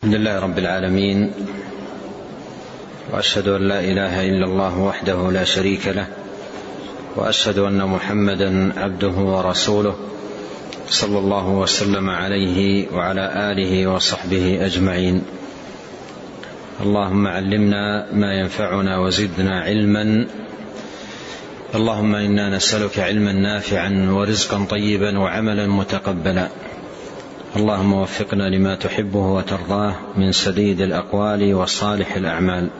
الحمد لله رب العالمين وأشهد أن لا إله إلا الله وحده لا شريك له وأشهد أن محمدا عبده ورسوله صلى الله وسلم عليه وعلى آله وصحبه أجمعين. اللهم علمنا ما ينفعنا وزدنا علما. اللهم إنا نسألك علما نافعا ورزقا طيبا وعملا متقبلا. اللهم وفقنا لما تحبه وترضاه من سديد الأقوال وصالح الأعمال.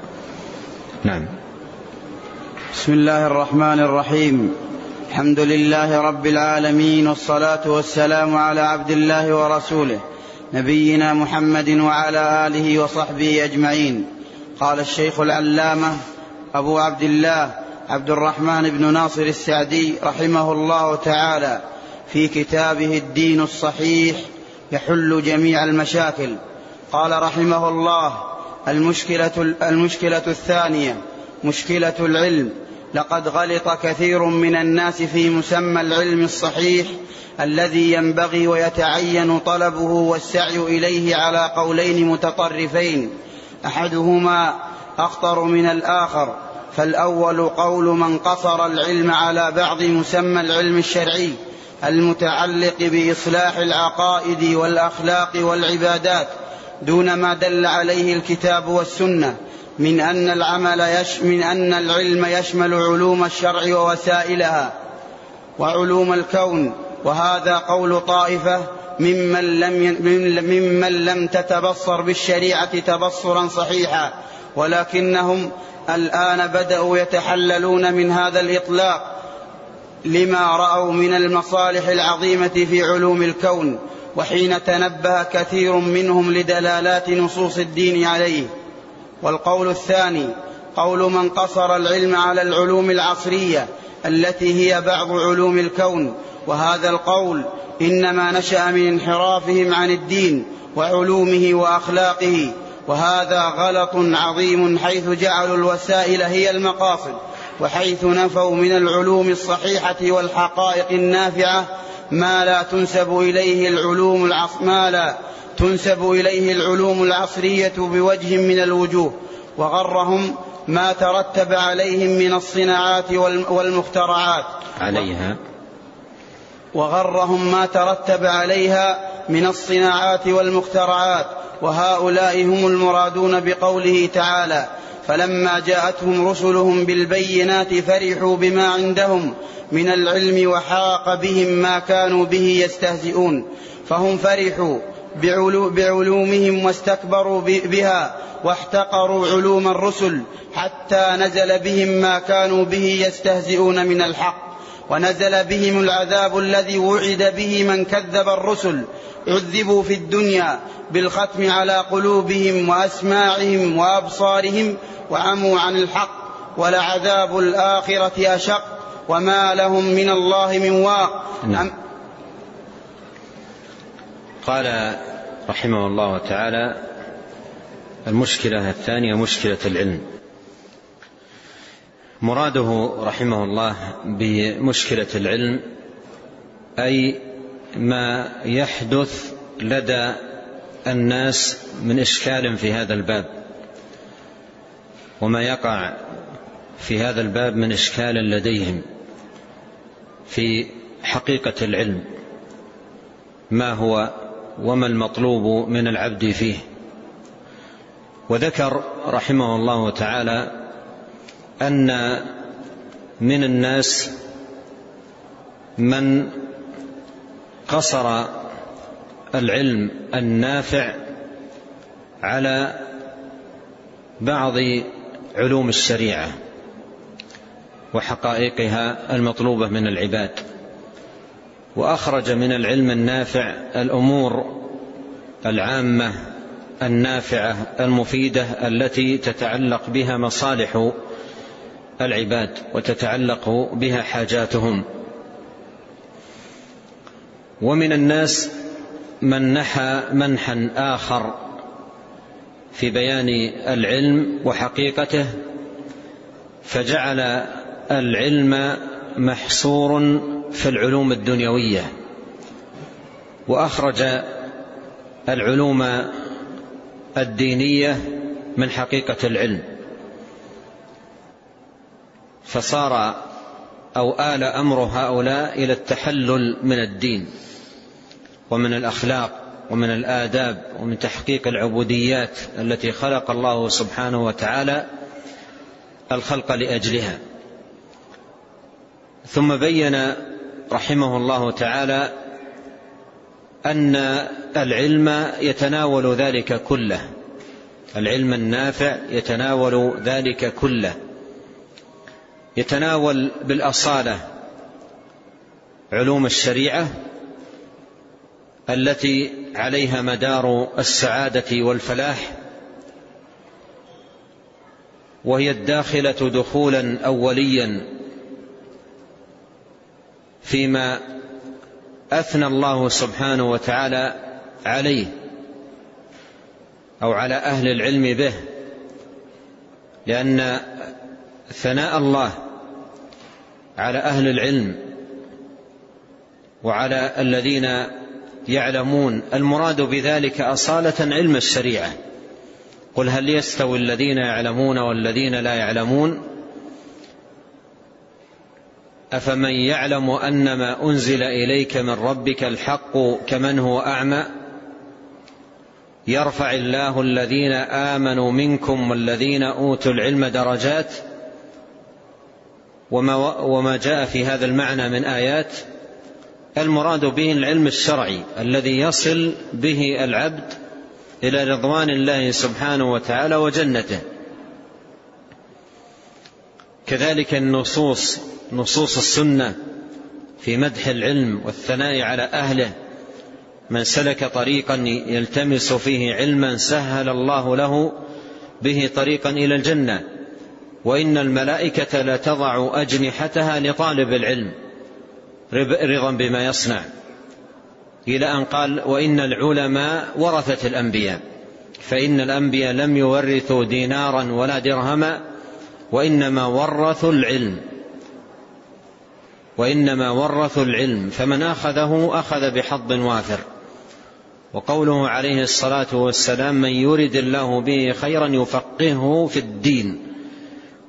نعم. بسم الله الرحمن الرحيم. الحمد لله رب العالمين والصلاة والسلام على عبد الله ورسوله نبينا محمد وعلى آله وصحبه أجمعين. قال الشيخ العلامة أبو عبد الله عبد الرحمن بن ناصر السعدي رحمه الله تعالى في كتابه الدين الصحيح يحل جميع المشاكل. قال رحمه الله المشكلة, المشكلة الثانية مشكلة العلم. لقد غلط كثير من الناس في مسمى العلم الصحيح الذي ينبغي ويتعين طلبه والسعي إليه على قولين متطرفين. أحدهما أخطر من الآخر فالأول قول من قصر العلم على بعض مسمى العلم الشرعي. المتعلق بإصلاح العقائد والأخلاق والعبادات دون ما دل عليه الكتاب والسنة من أن العمل يش من أن العلم يشمل علوم الشرع ووسائلها وعلوم الكون وهذا قول طائفة ممن لم ممن لم تتبصر بالشريعة تبصرا صحيحا ولكنهم الآن بدأوا يتحللون من هذا الإطلاق. لما رأوا من المصالح العظيمة في علوم الكون وحين تنبه كثير منهم لدلالات نصوص الدين عليه. والقول الثاني قول من قصر العلم على العلوم العصرية التي هي بعض علوم الكون. وهذا القول إنما نشأ من انحرافهم عن الدين وعلومه وأخلاقه. وهذا غلط عظيم حيث جعلوا الوسائل هي المقاصد. وحيث نفوا من العلوم الصحيحة والحقائق النافعة ما لا تنسب إليه العلوم العص... ما لا تنسب إليه العلوم العصرية بوجه من الوجوه وغرهم ما ترتب عليهم من الصناعات والمخترعات. عليها. وغرهم ما ترتب عليها من الصناعات والمخترعات وهؤلاء هم المرادون بقوله تعالى فلما جاءتهم رسلهم بالبينات فرحوا بما عندهم من العلم وحاق بهم ما كانوا به يستهزئون. فهم فرحوا بعلومهم واستكبروا بها واحتقروا علوم الرسل حتى نزل بهم ما كانوا به يستهزئون من الحق. ونزل بهم العذاب الذي وعد به من كذب الرسل عذبوا في الدنيا بالختم على قلوبهم وأسماعهم وأبصارهم وعموا عن الحق ولعذاب الآخرة أشق وما لهم من الله من واق. نعم. قال رحمه الله تعالى المشكلة الثانية مشكلة العلم. مراده رحمه الله بمشكلة العلم أي ما يحدث لدى الناس من إشكال في هذا الباب. وما يقع في هذا الباب من إشكال لديهم في حقيقة العلم ما هو وما المطلوب من العبد فيه. وذكر رحمه الله تعالى أن من الناس من قصر العلم النافع على بعض علوم الشريعة وحقائقها المطلوبة من العباد وأخرج من العلم النافع الأمور العامة النافعة المفيدة التي تتعلق بها مصالح العباد وتتعلق بها حاجاتهم. ومن الناس من نحى منحا آخر في بيان العلم وحقيقته فجعل العلم محصور في العلوم الدنيوية وأخرج العلوم الدينية من حقيقة العلم. فصار أو آل أمر هؤلاء إلى التحلل من الدين ومن الأخلاق ومن الآداب ومن تحقيق العبوديات التي خلق الله سبحانه وتعالى الخلق لأجلها. ثم بين رحمه الله تعالى أن العلم يتناول ذلك كله. العلم النافع يتناول ذلك كله. يتناول بالأصالة علوم الشريعة التي عليها مدار السعادة والفلاح وهي الداخلة دخولا أوليا فيما أثنى الله سبحانه وتعالى عليه أو على أهل العلم به لأن ثناء الله على أهل العلم وعلى الذين يعلمون المراد بذلك أصالة علم الشريعة. قل هل يستوي الذين يعلمون والذين لا يعلمون؟ أفمن يعلم أن ما أنزل إليك من ربك الحق كمن هو أعمى؟ يرفع الله الذين آمنوا منكم والذين أوتوا العلم درجات؟ وما, وما جاء في هذا المعنى من آيات المراد به العلم الشرعي الذي يصل به العبد إلى رضوان الله سبحانه وتعالى وجنته. كذلك النصوص نصوص السنة في مدح العلم والثناء على أهله. من سلك طريقا يلتمس فيه علما سهل الله له به طريقا إلى الجنة. وإن الملائكة لتضع أجنحتها لطالب العلم رضا بما يصنع. إلى أن قال وإن العلماء ورثة الأنبياء فإن الأنبياء لم يورثوا دينارا ولا درهما وإنما ورثوا العلم. وإنما ورثوا العلم فمن أخذه أخذ بحظ وافر. وقوله عليه الصلاة والسلام من يرد الله به خيرا يفقهه في الدين.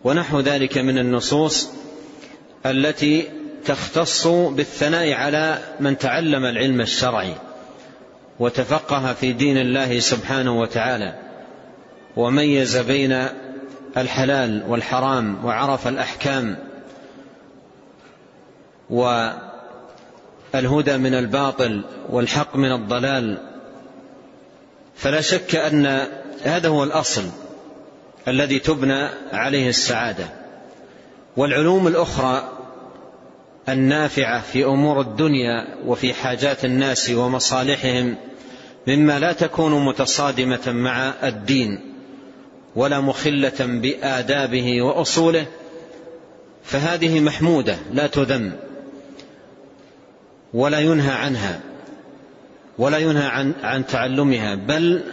ونحو ذلك من النصوص التي تختص بالثناء على من تعلم العلم الشرعي وتفقه في دين الله سبحانه وتعالى وميز بين الحلال والحرام وعرف الأحكام والهدى من الباطل والحق من الضلال فلا شك أن هذا هو الأصل الذي تبنى عليه السعادة. والعلوم الأخرى النافعة في أمور الدنيا وفي حاجات الناس ومصالحهم مما لا تكون متصادمة مع الدين ولا مخلة بآدابه وأصوله فهذه محمودة لا تذم ولا ينهى عنها ولا ينهى عن, عن تعلمها بل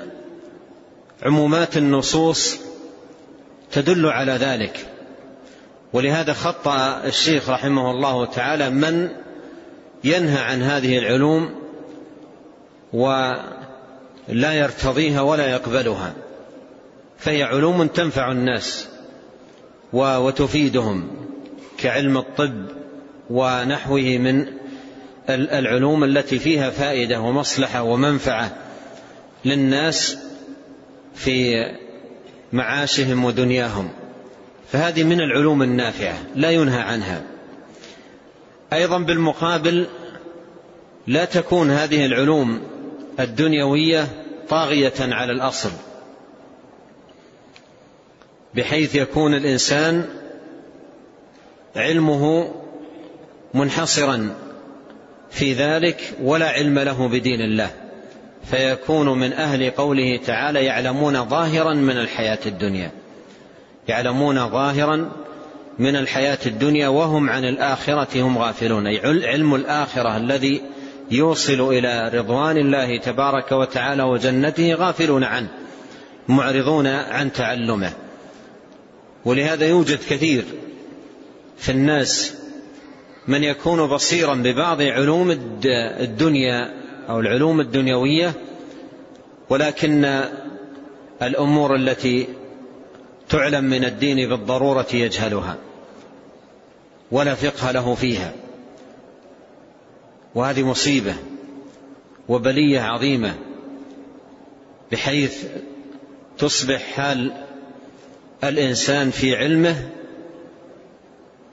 عمومات النصوص تدل على ذلك. ولهذا خط الشيخ رحمه الله تعالى من ينهى عن هذه العلوم ولا يرتضيها ولا يقبلها. فهي علوم تنفع الناس وتفيدهم كعلم الطب ونحوه من العلوم التي فيها فائدة ومصلحة ومنفعة للناس في معاشهم ودنياهم. فهذه من العلوم النافعة لا ينهى عنها. أيضا بالمقابل لا تكون هذه العلوم الدنيوية طاغية على الأصل بحيث يكون الإنسان علمه منحصرا في ذلك ولا علم له بدين الله. فيكون من أهل قوله تعالى يعلمون ظاهرا من الحياة الدنيا. يعلمون ظاهرا من الحياة الدنيا وهم عن الآخرة هم غافلون. أي علم الآخرة الذي يوصل إلى رضوان الله تبارك وتعالى وجنته غافلون عنه معرضون عن تعلمه. ولهذا يوجد كثير في الناس من يكون بصيرا ببعض علوم الدنيا أو العلوم الدنيوية ولكن الأمور التي تعلم من الدين بالضرورة يجهلها ولا فقه له فيها. وهذه مصيبة وبلية عظيمة بحيث تصبح حال الإنسان في علمه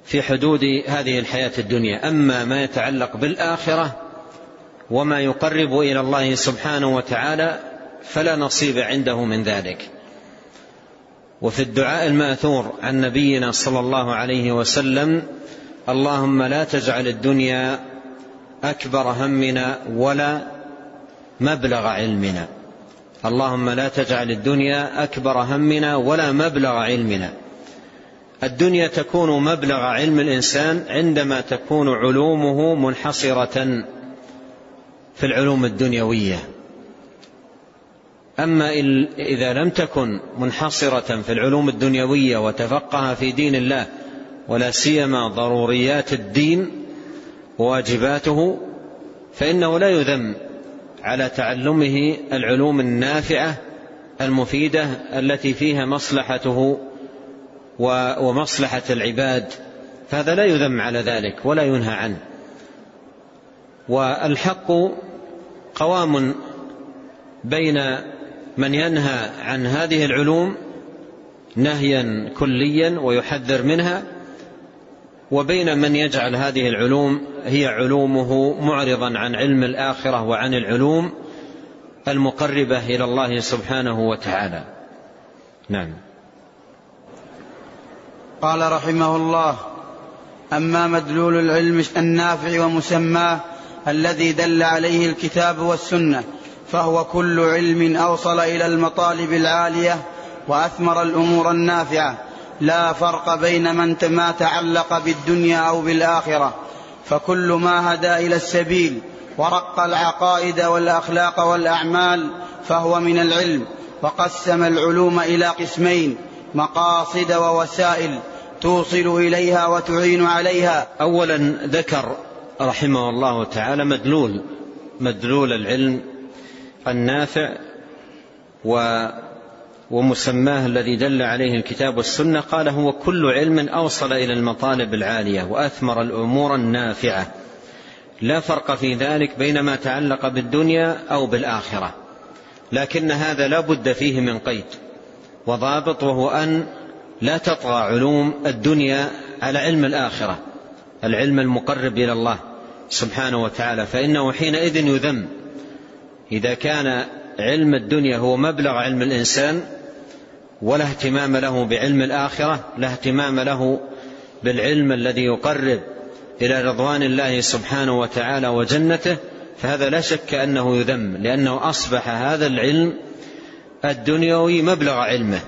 في حدود هذه الحياة الدنيا. أما ما يتعلق بالآخرة وما يقرب إلى الله سبحانه وتعالى فلا نصيب عنده من ذلك. وفي الدعاء الماثور عن نبينا صلى الله عليه وسلم اللهم لا تجعل الدنيا أكبر همنا ولا مبلغ علمنا. اللهم لا تجعل الدنيا أكبر همنا ولا مبلغ علمنا. الدنيا تكون مبلغ علم الإنسان عندما تكون علومه منحصرة. في العلوم الدنيوية. أما إذا لم تكن منحصرة في العلوم الدنيوية وتفقه في دين الله ولا سيما ضروريات الدين وواجباته فإنه لا يذم على تعلمه العلوم النافعة المفيدة التي فيها مصلحته ومصلحة العباد. فهذا لا يذم على ذلك ولا ينهى عنه. والحق قوام بين من ينهى عن هذه العلوم نهيا كليا ويحذر منها وبين من يجعل هذه العلوم هي علومه معرضا عن علم الآخرة وعن العلوم المقربة إلى الله سبحانه وتعالى. نعم. قال رحمه الله أما مدلول العلم النافع ومسماه الذي دل عليه الكتاب والسنة فهو كل علم أوصل إلى المطالب العالية وأثمر الأمور النافعة. لا فرق بين من ما تعلق بالدنيا أو بالآخرة. فكل ما هدى إلى السبيل ورق العقائد والأخلاق والأعمال فهو من العلم وقسم العلوم إلى قسمين مقاصد ووسائل توصل إليها وتعين عليها. أولا ذكر رحمه الله تعالى مدلول مدلول العلم النافع و ومسماه الذي دل عليه الكتاب والسنة قال هو كل علم أوصل إلى المطالب العالية وأثمر الأمور النافعة. لا فرق في ذلك بين ما تعلق بالدنيا أو بالآخرة. لكن هذا لا بد فيه من قيد وضابط وهو أن لا تطغى علوم الدنيا على علم الآخرة. العلم المقرب إلى الله سبحانه وتعالى فإنه حينئذ يذم. إذا كان علم الدنيا هو مبلغ علم الإنسان ولا اهتمام له بعلم الآخرة لا اهتمام له بالعلم الذي يقرب إلى رضوان الله سبحانه وتعالى وجنته فهذا لا شك أنه يذم لأنه أصبح هذا العلم الدنيوي مبلغ علمه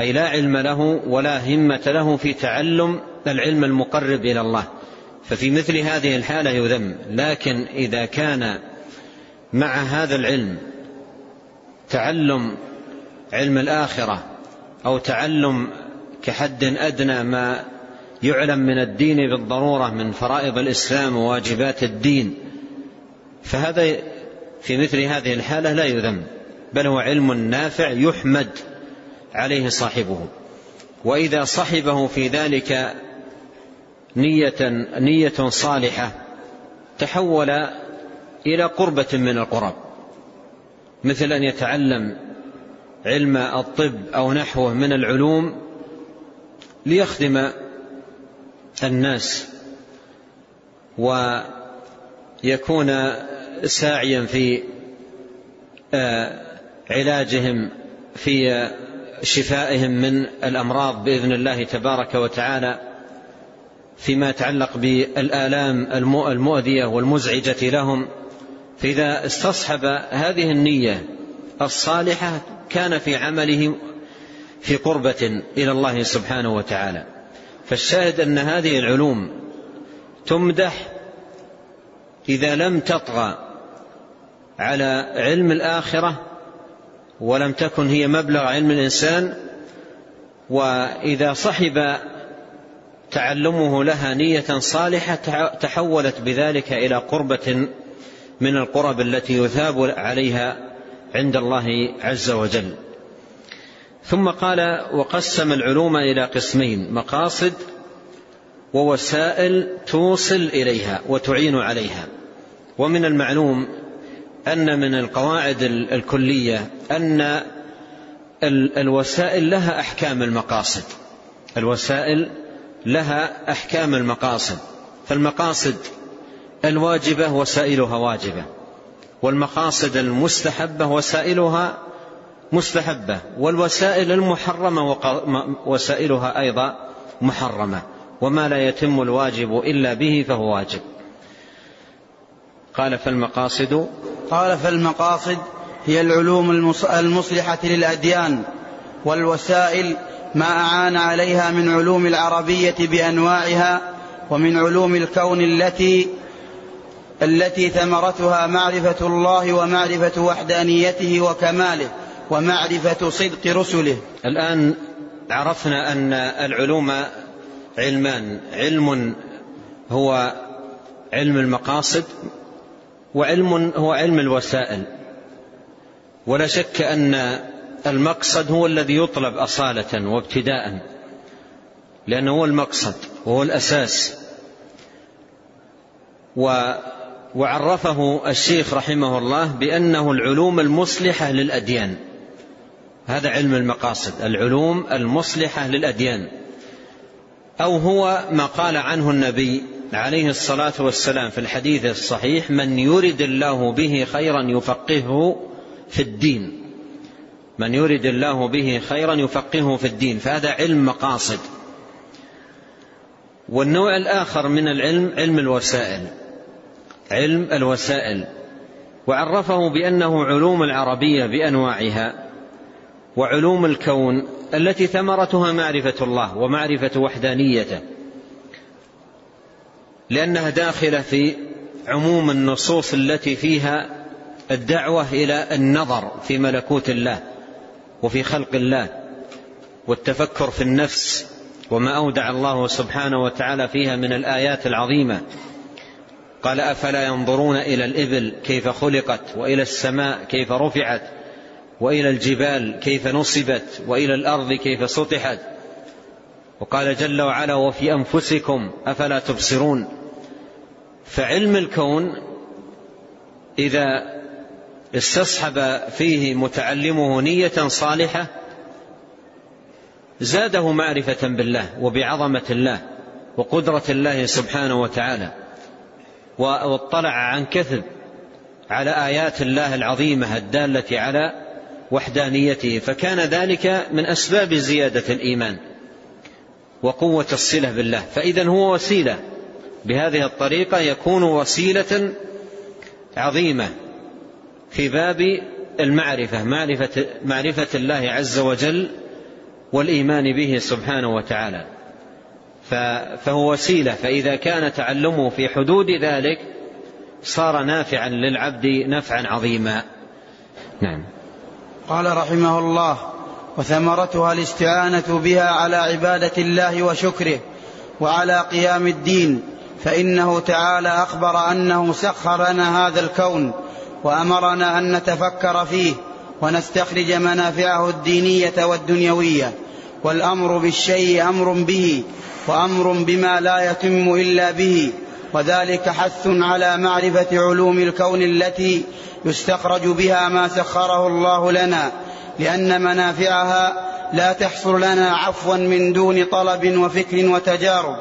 أي لا علم له ولا همة له في تعلم العلم المقرب إلى الله. ففي مثل هذه الحالة يذم. لكن إذا كان مع هذا العلم تعلم علم الآخرة أو تعلم كحد أدنى ما يعلم من الدين بالضرورة من فرائض الإسلام وواجبات الدين فهذا في مثل هذه الحالة لا يذم بل هو علم نافع يحمد عليه صاحبه. وإذا صحبه في ذلك نية نية صالحة تحول إلى قربة من القرب. مثل أن يتعلم علم الطب أو نحوه من العلوم ليخدم الناس ويكون ساعيا في آه، علاجهم في شفائهم من الأمراض بإذن الله تبارك وتعالى. فيما يتعلق بالآلام المؤذية والمزعجة لهم فإذا استصحب هذه النية الصالحة كان في عمله في قربة إلى الله سبحانه وتعالى. فالشاهد أن هذه العلوم تمدح إذا لم تطغى على علم الآخرة ولم تكن هي مبلغ علم الإنسان وإذا صحب تعلمه لها نية صالحة تحولت بذلك إلى قربة من القرب التي يثاب عليها عند الله عز وجل. ثم قال وقسم العلوم إلى قسمين مقاصد ووسائل توصل إليها وتعين عليها. ومن المعلوم أن من القواعد الكلية أن الوسائل لها أحكام المقاصد. الوسائل لها أحكام المقاصد. فالمقاصد الواجبة وسائلها واجبة والمقاصد المستحبة وسائلها مستحبة والوسائل المحرمة وسائلها أيضا محرمة وما لا يتم الواجب إلا به فهو واجب. قال فالمقاصد قال فالمقاصد هي العلوم المصلحة للأديان والوسائل ما أعان عليها من علوم العربية بأنواعها ومن علوم الكون التي التي ثمرتها معرفة الله ومعرفة وحدانيته وكماله ومعرفة صدق رسله. الآن عرفنا أن العلوم علمان. علم هو علم المقاصد وعلم هو علم الوسائل. ولا شك أن المقصد هو الذي يطلب أصالة وابتداء لأنه هو المقصد وهو الأساس. و وعرفه الشيخ رحمه الله بأنه العلوم المصلحة للأديان. هذا علم المقاصد العلوم المصلحة للأديان. أو هو ما قال عنه النبي عليه الصلاة والسلام في الحديث الصحيح من يرد الله به خيرا يفقهه في الدين. من يرد الله به خيرا يفقهه في الدين فهذا علم مقاصد. والنوع الآخر من العلم علم الوسائل. علم الوسائل. وعرفه بأنه علوم العربية بأنواعها وعلوم الكون التي ثمرتها معرفة الله ومعرفة وحدانيته. لأنها داخلة في عموم النصوص التي فيها الدعوة إلى النظر في ملكوت الله. وفي خلق الله والتفكر في النفس وما أودع الله سبحانه وتعالى فيها من الآيات العظيمة. قال أفلا ينظرون إلى الإبل كيف خلقت وإلى السماء كيف رفعت وإلى الجبال كيف نصبت وإلى الأرض كيف سطحت. وقال جل وعلا وفي أنفسكم أفلا تبصرون. فعلم الكون إذا استصحب فيه متعلمه نية صالحة زاده معرفة بالله وبعظمة الله وقدرة الله سبحانه وتعالى واطلع عن كثب على آيات الله العظيمة الدالة على وحدانيته. فكان ذلك من أسباب زيادة الإيمان وقوة الصلة بالله. فاذا هو وسيلة. بهذه الطريقة يكون وسيلة عظيمة. في باب المعرفة معرفة معرفة الله عز وجل والإيمان به سبحانه وتعالى. فهو وسيلة فإذا كان تعلمه في حدود ذلك صار نافعا للعبد نفعا عظيما. نعم. قال رحمه الله وثمرتها الاستعانة بها على عبادة الله وشكره وعلى قيام الدين فإنه تعالى أخبر أنه سخر لنا هذا الكون وأمرنا أن نتفكر فيه ونستخرج منافعه الدينية والدنيوية. والأمر بالشيء أمر به وأمر بما لا يتم إلا به. وذلك حث على معرفة علوم الكون التي يستخرج بها ما سخره الله لنا لأن منافعها لا تحصل لنا عفوا من دون طلب وفكر وتجارب.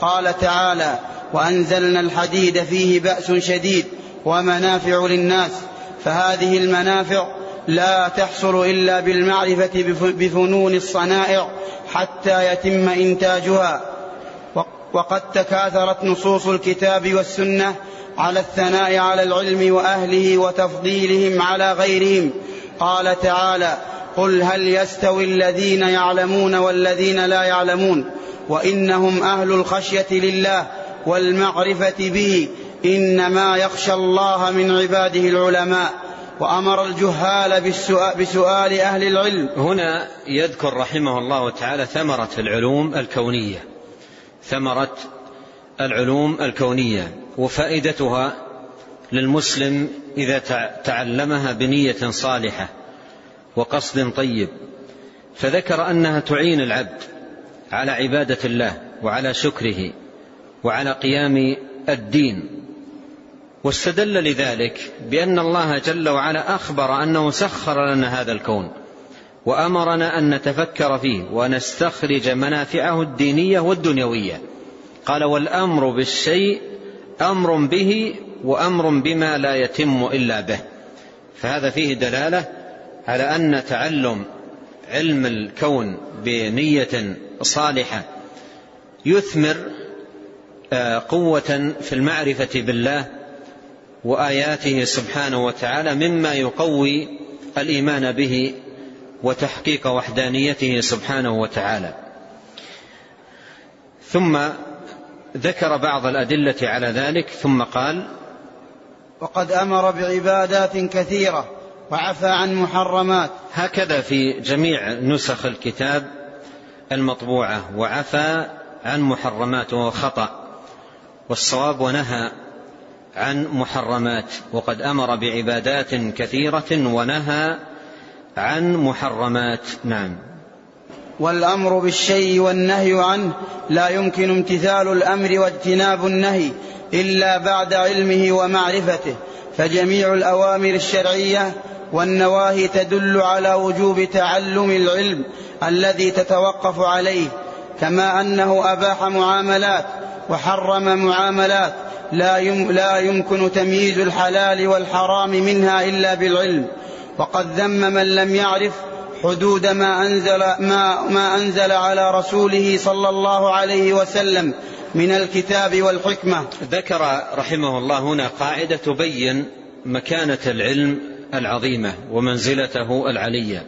قال تعالى وأنزلنا الحديد فيه بأس شديد ومنافع للناس فهذه المنافع لا تحصل إلا بالمعرفة بفنون الصنائع حتى يتم إنتاجها. وقد تكاثرت نصوص الكتاب والسنة على الثناء على العلم وأهله وتفضيلهم على غيرهم. قال تعالى قل هل يستوي الذين يعلمون والذين لا يعلمون؟ وإنهم أهل الخشية لله والمعرفة به إنما يخشى الله من عباده العلماء وأمر الجهال بسؤال أهل العلم. هنا يذكر رحمه الله تعالى ثمرة العلوم الكونية. ثمرة العلوم الكونية. وفائدتها للمسلم إذا تعلمها بنية صالحة وقصد طيب. فذكر أنها تعين العبد على عبادة الله وعلى شكره وعلى قيام الدين. واستدل لذلك بأن الله جل وعلا أخبر أنه سخر لنا هذا الكون وأمرنا أن نتفكر فيه ونستخرج منافعه الدينية والدنيوية. قال والأمر بالشيء أمر به وأمر بما لا يتم إلا به. فهذا فيه دلالة على أن تعلم علم الكون بنية صالحة يثمر آه، قوة في المعرفة بالله وآياته سبحانه وتعالى مما يقوي الإيمان به وتحقيق وحدانيته سبحانه وتعالى. ثم ذكر بعض الأدلة على ذلك ثم قال وقد أمر بعبادات كثيرة وعفى عن محرمات. هكذا في جميع نسخ الكتاب المطبوعة وعفى عن محرمات وهو خطأ والصواب ونهى عن محرمات وقد أمر بعبادات كثيرة ونهى عن محرمات. نعم. والأمر بالشيء والنهي عنه لا يمكن امتثال الأمر واجتناب النهي إلا بعد علمه ومعرفته فجميع الأوامر الشرعية والنواهي تدل على وجوب تعلم العلم الذي تتوقف عليه كما أنه أباح معاملات وحرم معاملات لا, يم لا يمكن تمييز الحلال والحرام منها إلا بالعلم. وقد ذم من لم يعرف حدود ما أنزل, ما, ما أنزل على رسوله صلى الله عليه وسلم من الكتاب والحكمة. ذكر رحمه الله هنا قاعدة تبين مكانة العلم العظيمة ومنزلته العلية.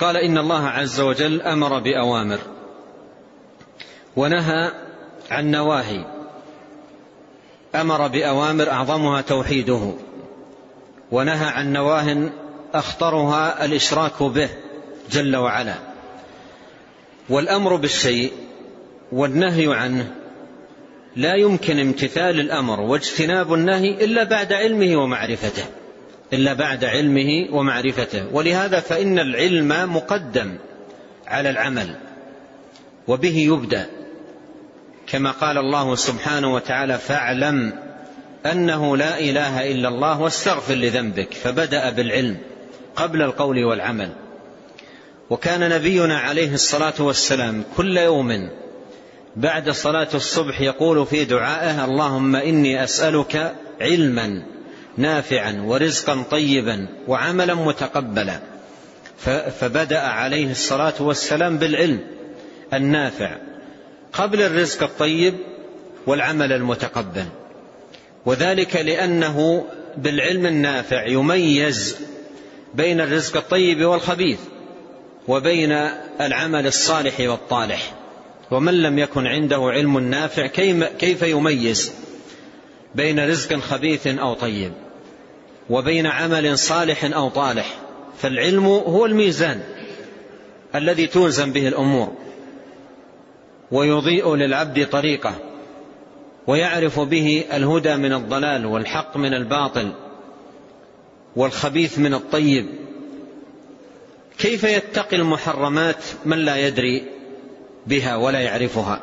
قال إن الله عز وجل أمر بأوامر ونهى عن نواهي أمر بأوامر أعظمها توحيده ونهى عن نواه أخطرها الإشراك به جل وعلا. والأمر بالشيء والنهي عنه لا يمكن امتثال الأمر واجتناب النهي إلا بعد علمه ومعرفته إلا بعد علمه ومعرفته. ولهذا فإن العلم مقدم على العمل وبه يبدأ. كما قال الله سبحانه وتعالى فاعلم أنه لا إله إلا الله واستغفر لذنبك. فبدأ بالعلم قبل القول والعمل. وكان نبينا عليه الصلاة والسلام كل يوم بعد صلاة الصبح يقول في دعائه اللهم إني أسألك علما نافعا ورزقا طيبا وعملا متقبلا. فبدأ عليه الصلاة والسلام بالعلم النافع. قبل الرزق الطيب والعمل المتقبل. وذلك لأنه بالعلم النافع يميز بين الرزق الطيب والخبيث وبين العمل الصالح والطالح. ومن لم يكن عنده علم نافع كيف يميز بين رزق خبيث أو طيب وبين عمل صالح أو طالح؟ فالعلم هو الميزان الذي توزن به الأمور. ويضيء للعبد طريقه ويعرف به الهدى من الضلال والحق من الباطل والخبيث من الطيب. كيف يتقي المحرمات من لا يدري بها ولا يعرفها؟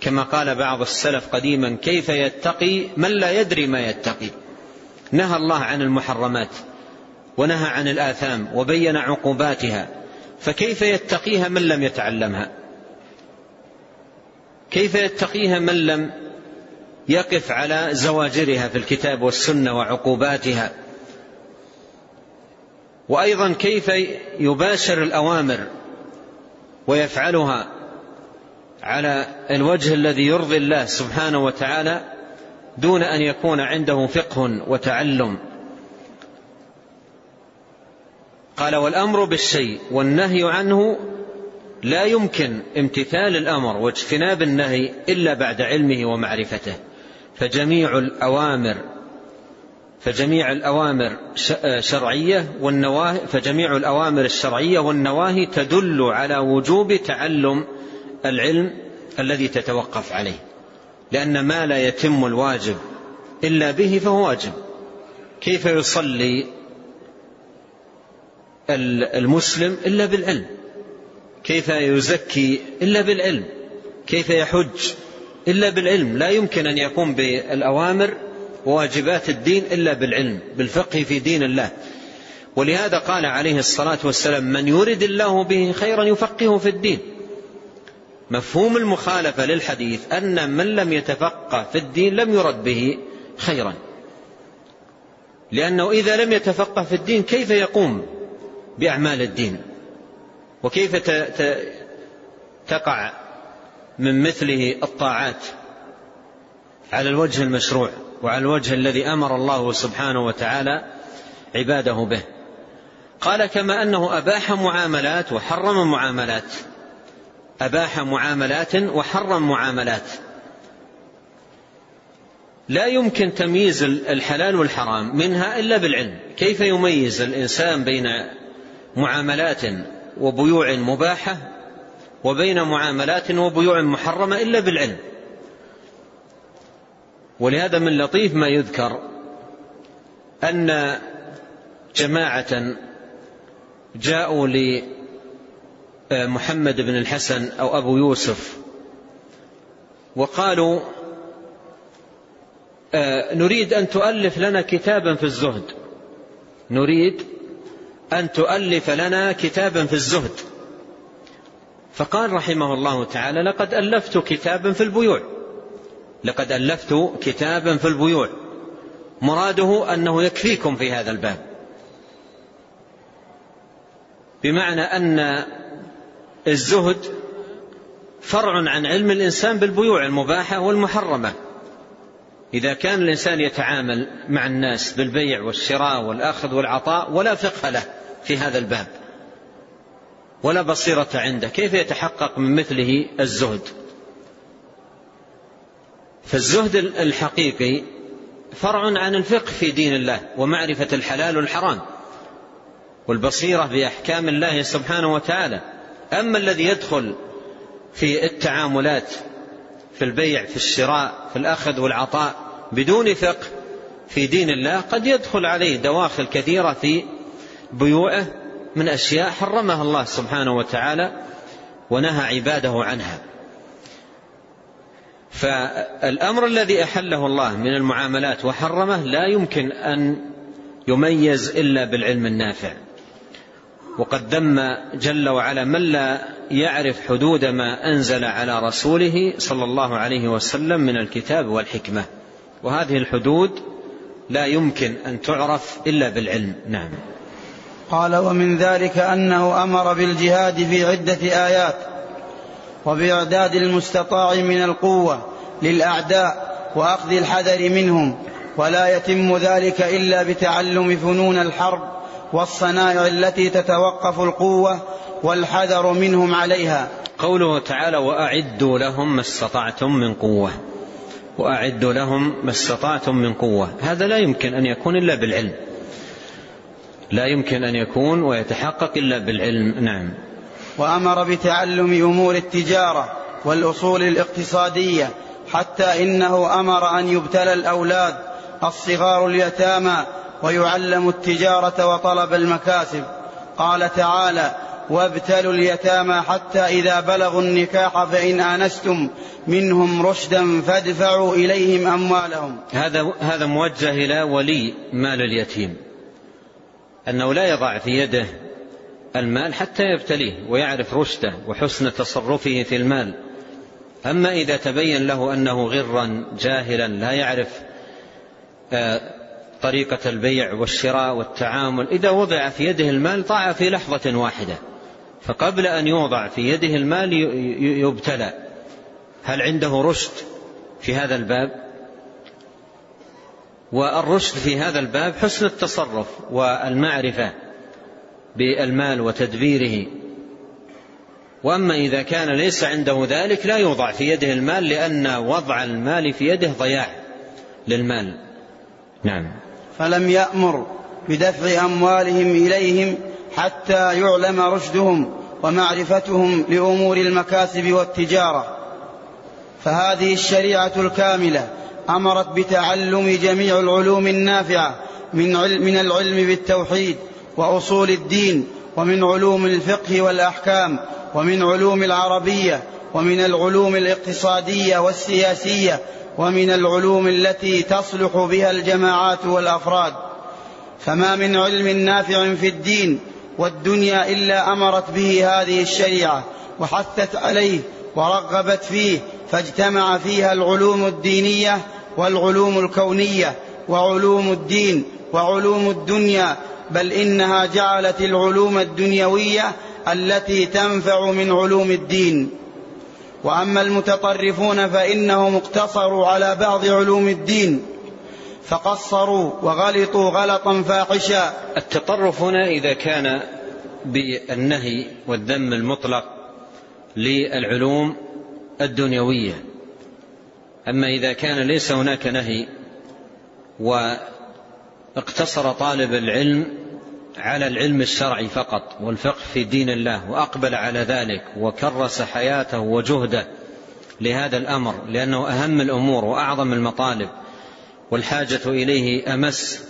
كما قال بعض السلف قديما كيف يتقي من لا يدري ما يتقي؟ نهى الله عن المحرمات ونهى عن الآثام وبين عقوباتها فكيف يتقيها من لم يتعلمها؟ كيف يتقيها من لم يقف على زواجرها في الكتاب والسنة وعقوباتها؟ وأيضا كيف يباشر الأوامر ويفعلها على الوجه الذي يرضي الله سبحانه وتعالى دون أن يكون عنده فقه وتعلم. قال والأمر بالشيء والنهي عنه لا يمكن امتثال الأمر واجتناب النهي إلا بعد علمه ومعرفته. فجميع الأوامر فجميع الأوامر شرعية والنواهي فجميع الأوامر الشرعية والنواهي تدل على وجوب تعلم العلم الذي تتوقف عليه. لأن ما لا يتم الواجب إلا به فهو واجب. كيف يصلي المسلم إلا بالعلم؟ كيف يزكي إلا بالعلم كيف يحج إلا بالعلم. لا يمكن أن يقوم بالأوامر وواجبات الدين إلا بالعلم بالفقه في دين الله. ولهذا قال عليه الصلاة والسلام من يرد الله به خيرا يفقهه في الدين. مفهوم المخالفة للحديث أن من لم يتفقه في الدين لم يرد به خيرا. لأنه إذا لم يتفقه في الدين كيف يقوم بأعمال الدين؟ وكيف تقع من مثله الطاعات على الوجه المشروع وعلى الوجه الذي أمر الله سبحانه وتعالى عباده به؟ قال كما أنه أباح معاملات وحرم معاملات. أباح معاملات وحرم معاملات. لا يمكن تمييز الحلال والحرام منها إلا بالعلم. كيف يميز الإنسان بين معاملات وبيوع مباحة وبين معاملات وبيوع محرمة إلا بالعلم. ولهذا من لطيف ما يذكر أن جماعة جاءوا لمحمد بن الحسن أو أبو يوسف وقالوا آه، نريد أن تؤلف لنا كتابا في الزهد. نريد أن تؤلف لنا كتابا في الزهد. فقال رحمه الله تعالى لقد ألفت كتابا في البيوع. لقد ألفت كتابا في البيوع. مراده أنه يكفيكم في هذا الباب. بمعنى أن الزهد فرع عن علم الإنسان بالبيوع المباحة والمحرمة. إذا كان الإنسان يتعامل مع الناس بالبيع والشراء والأخذ والعطاء ولا فقه له. في هذا الباب. ولا بصيرة عنده. كيف يتحقق من مثله الزهد؟ فالزهد الحقيقي فرع عن الفقه في دين الله ومعرفة الحلال والحرام والبصيرة بأحكام الله سبحانه وتعالى. أما الذي يدخل في التعاملات في البيع في الشراء في الأخذ والعطاء بدون فقه في دين الله قد يدخل عليه دواخل كثيرة في بيوعه من أشياء حرمها الله سبحانه وتعالى ونهى عباده عنها. فالأمر الذي أحله الله من المعاملات وحرمه لا يمكن أن يميز إلا بالعلم النافع. وقد ذم جل وعلا من لا يعرف حدود ما أنزل على رسوله صلى الله عليه وسلم من الكتاب والحكمة. وهذه الحدود لا يمكن أن تعرف إلا بالعلم. نعم. قال ومن ذلك أنه أمر بالجهاد في عدة آيات وبإعداد المستطاع من القوة للأعداء وأخذ الحذر منهم ولا يتم ذلك إلا بتعلم فنون الحرب والصنائع التي تتوقف القوة والحذر منهم عليها. قوله تعالى وأعدوا لهم ما استطعتم من قوة وأعدوا لهم ما استطعتم من قوة. هذا لا يمكن أن يكون إلا بالعلم. لا يمكن أن يكون ويتحقق إلا بالعلم. نعم. وأمر بتعلم أمور التجارة والأصول الاقتصادية حتى إنه أمر أن يبتلى الأولاد الصغار اليتامى ويعلموا التجارة وطلب المكاسب. قال تعالى وابتلوا اليتامى حتى إذا بلغوا النكاح فإن آنستم منهم رشدا فادفعوا إليهم أموالهم. هذا هذا موجه إلى ولي مال اليتيم. أنه لا يضع في يده المال حتى يبتليه ويعرف رشده وحسن تصرفه في المال. أما إذا تبين له أنه غرا جاهلا لا يعرف آه، طريقة البيع والشراء والتعامل إذا وضع في يده المال ضاع في لحظة واحدة فقبل أن يوضع في يده المال يبتلى. هل عنده رشد في هذا الباب؟ والرشد في هذا الباب حسن التصرف والمعرفة بالمال وتدبيره. وأما إذا كان ليس عنده ذلك لا يوضع في يده المال لأن وضع المال في يده ضياع للمال. نعم. فلم يأمر بدفع أموالهم إليهم حتى يعلم رشدهم ومعرفتهم لأمور المكاسب والتجارة. فهذه الشريعة الكاملة أمرت بتعلم جميع العلوم النافعة من, من العلم بالتوحيد وأصول الدين ومن علوم الفقه والأحكام ومن علوم العربية ومن العلوم الاقتصادية والسياسية ومن العلوم التي تصلح بها الجماعات والأفراد. فما من علم نافع في الدين والدنيا إلا أمرت به هذه الشريعة وحثت عليه ورغبت فيه فاجتمع فيها العلوم الدينية والعلوم الكونية وعلوم الدين وعلوم الدنيا بل إنها جعلت العلوم الدنيوية التي تنفع من علوم الدين. وأما المتطرفون فإنهم اقتصروا على بعض علوم الدين فقصروا وغلطوا غلطا فاحشا. التطرف هنا إذا كان بالنهي والذم المطلق للعلوم الدنيوية. أما إذا كان ليس هناك نهي واقتصر طالب العلم على العلم الشرعي فقط والفقه في دين الله وأقبل على ذلك وكرس حياته وجهده لهذا الأمر لأنه أهم الأمور وأعظم المطالب والحاجة إليه أمس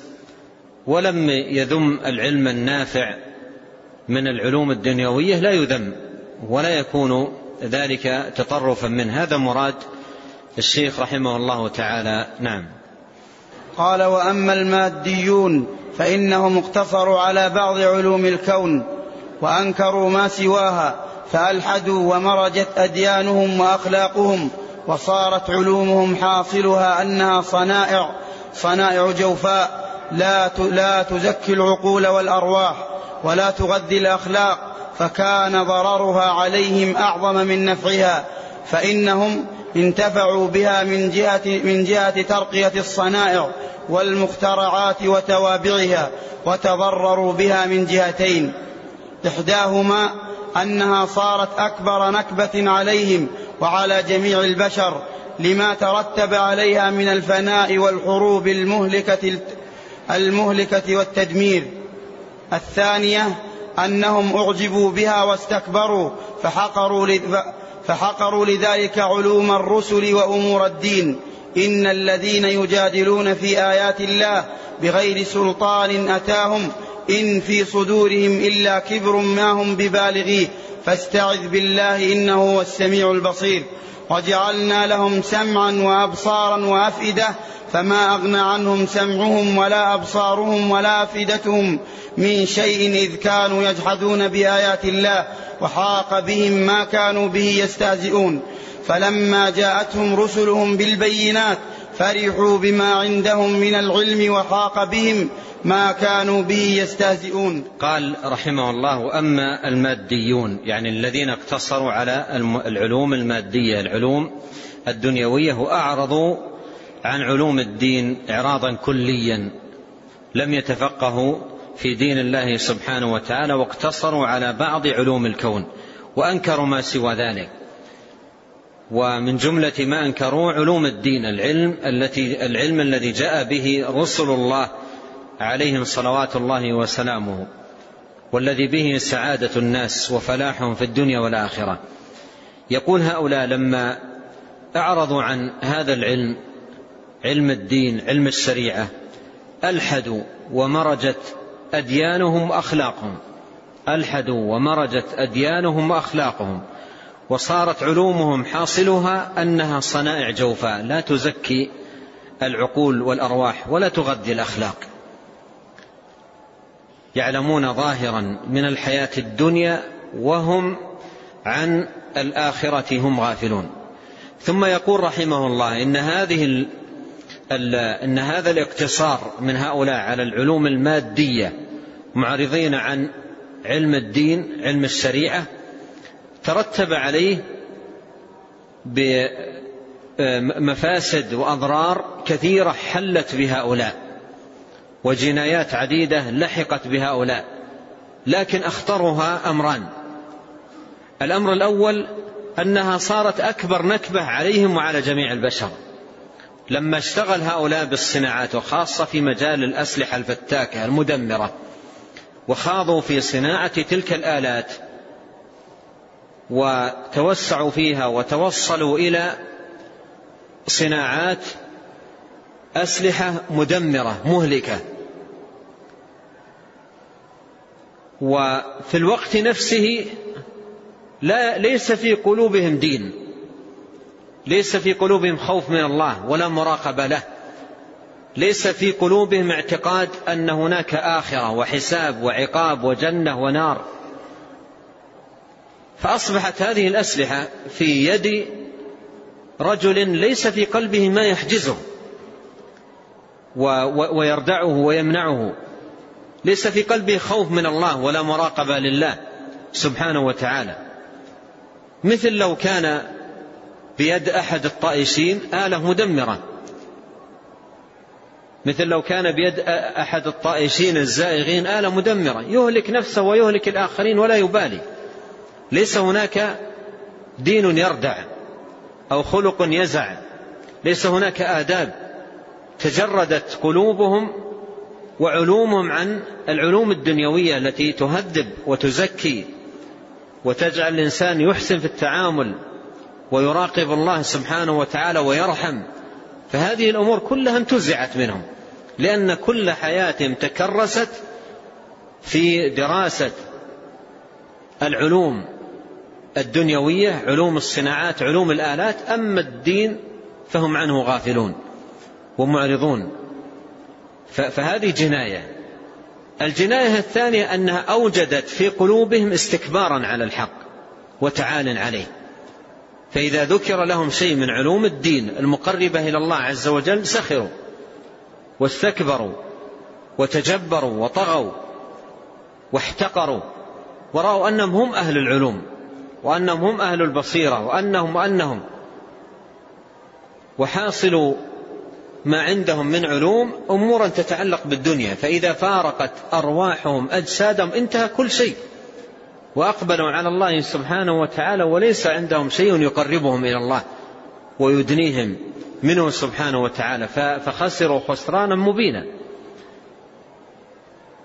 ولم يذم العلم النافع من العلوم الدنيوية لا يذم ولا يكون ذلك تطرفا منه. هذا مراد الشيخ رحمه الله تعالى نعم. قال وأما الماديون فإنهم اقتصروا على بعض علوم الكون وأنكروا ما سواها فألحدوا ومرجت أديانهم وأخلاقهم وصارت علومهم حاصلها أنها صنائع صنائع جوفاء لا لا تزكي العقول والأرواح ولا تغذي الأخلاق فكان ضررها عليهم أعظم من نفعها فإنهم انتفعوا بها من جهة, من جهة ترقية الصنائع والمخترعات وتوابعها وتضرروا بها من جهتين. إحداهما أنها صارت أكبر نكبة عليهم وعلى جميع البشر لما ترتب عليها من الفناء والحروب المهلكة المهلكة والتدمير. الثانية أنهم أعجبوا بها واستكبروا فحقروا فحقروا لذلك علوم الرسل وأمور الدين. إن الذين يجادلون في آيات الله بغير سلطان أتاهم. إن في صدورهم إلا كبر ما هم ببالغيه. فاستعذ بالله إنه هو السميع البصير. وجعلنا لهم سمعا وأبصارا وأفئدة فما أغنى عنهم سمعهم ولا أبصارهم ولا أفئدتهم من شيء إذ كانوا يجحدون بآيات الله وحاق بهم ما كانوا به يستهزئون. فلما جاءتهم رسلهم بالبينات فرحوا بما عندهم من العلم وحاق بهم ما كانوا به يستهزئون. قال رحمه الله أما الماديون يعني الذين اقتصروا على العلوم المادية العلوم الدنيوية وأعرضوا عن علوم الدين إعراضا كليا لم يتفقهوا في دين الله سبحانه وتعالى واقتصروا على بعض علوم الكون وأنكروا ما سوى ذلك. ومن جملة ما أنكروا علوم الدين العلم التي العلم الذي جاء به رسل الله عليهم صلوات الله وسلامه والذي به سعادة الناس وفلاحهم في الدنيا والآخرة. يقول هؤلاء لما أعرضوا عن هذا العلم علم الدين علم الشريعة ألحدوا ومرجت أديانهم وأخلاقهم. ألحدوا ومرجت أديانهم وأخلاقهم. وصارت علومهم حاصلها أنها صنائع جوفاء. لا تزكي العقول والأرواح ولا تغذي الأخلاق. يعلمون ظاهرا من الحياة الدنيا وهم عن الآخرة هم غافلون. ثم يقول رحمه الله إن هذه أن هذا الاقتصار من هؤلاء على العلوم المادية معرضين عن علم الدين علم الشريعة ترتب عليه بمفاسد وأضرار كثيرة حلت بهؤلاء وجنايات عديدة لحقت بهؤلاء لكن أخطرها أمران. الأمر الأول أنها صارت أكبر نكبة عليهم وعلى جميع البشر. لما اشتغل هؤلاء بالصناعات وخاصة في مجال الأسلحة الفتاكة المدمرة وخاضوا في صناعة تلك الآلات وتوسعوا فيها وتوصلوا إلى صناعات أسلحة مدمرة مهلكة. وفي الوقت نفسه لا ليس في قلوبهم دين ليس في قلوبهم خوف من الله ولا مراقبة له. ليس في قلوبهم اعتقاد أن هناك آخرة وحساب وعقاب وجنة ونار. فأصبحت هذه الأسلحة في يد رجل ليس في قلبه ما يحجزه ويردعه ويمنعه. ليس في قلبه خوف من الله ولا مراقبة لله سبحانه وتعالى. مثل لو كان بيد أحد الطائشين آلة مدمرة. مثل لو كان بيد أحد الطائشين الزائغين آلة مدمرة. يهلك نفسه ويهلك الآخرين ولا يبالي. ليس هناك دين يردع أو خلق يزع. ليس هناك آداب تجردت قلوبهم وعلومهم عن العلوم الدنيوية التي تهذب وتزكي وتجعل الإنسان يحسن في التعامل ويراقب الله سبحانه وتعالى ويرحم. فهذه الأمور كلها انتزعت منهم لأن كل حياتهم تكرست في دراسة العلوم. الدنيوية علوم الصناعات علوم الآلات أما الدين فهم عنه غافلون ومعرضون. فهذه جناية. الجناية الثانية أنها أوجدت في قلوبهم استكبارا على الحق وتعال عليه. فإذا ذكر لهم شيء من علوم الدين المقربة إلى الله عز وجل سخروا واستكبروا وتجبروا وطغوا واحتقروا ورأوا أنهم هم أهل العلوم. وأنهم هم أهل البصيرة وأنهم وأنهم. وحاصل ما عندهم من علوم أمورا تتعلق بالدنيا فإذا فارقت أرواحهم أجسادهم انتهى كل شيء. وأقبلوا على الله سبحانه وتعالى وليس عندهم شيء يقربهم إلى الله ويدنيهم منه سبحانه وتعالى. فخسروا خسرانا مبينا.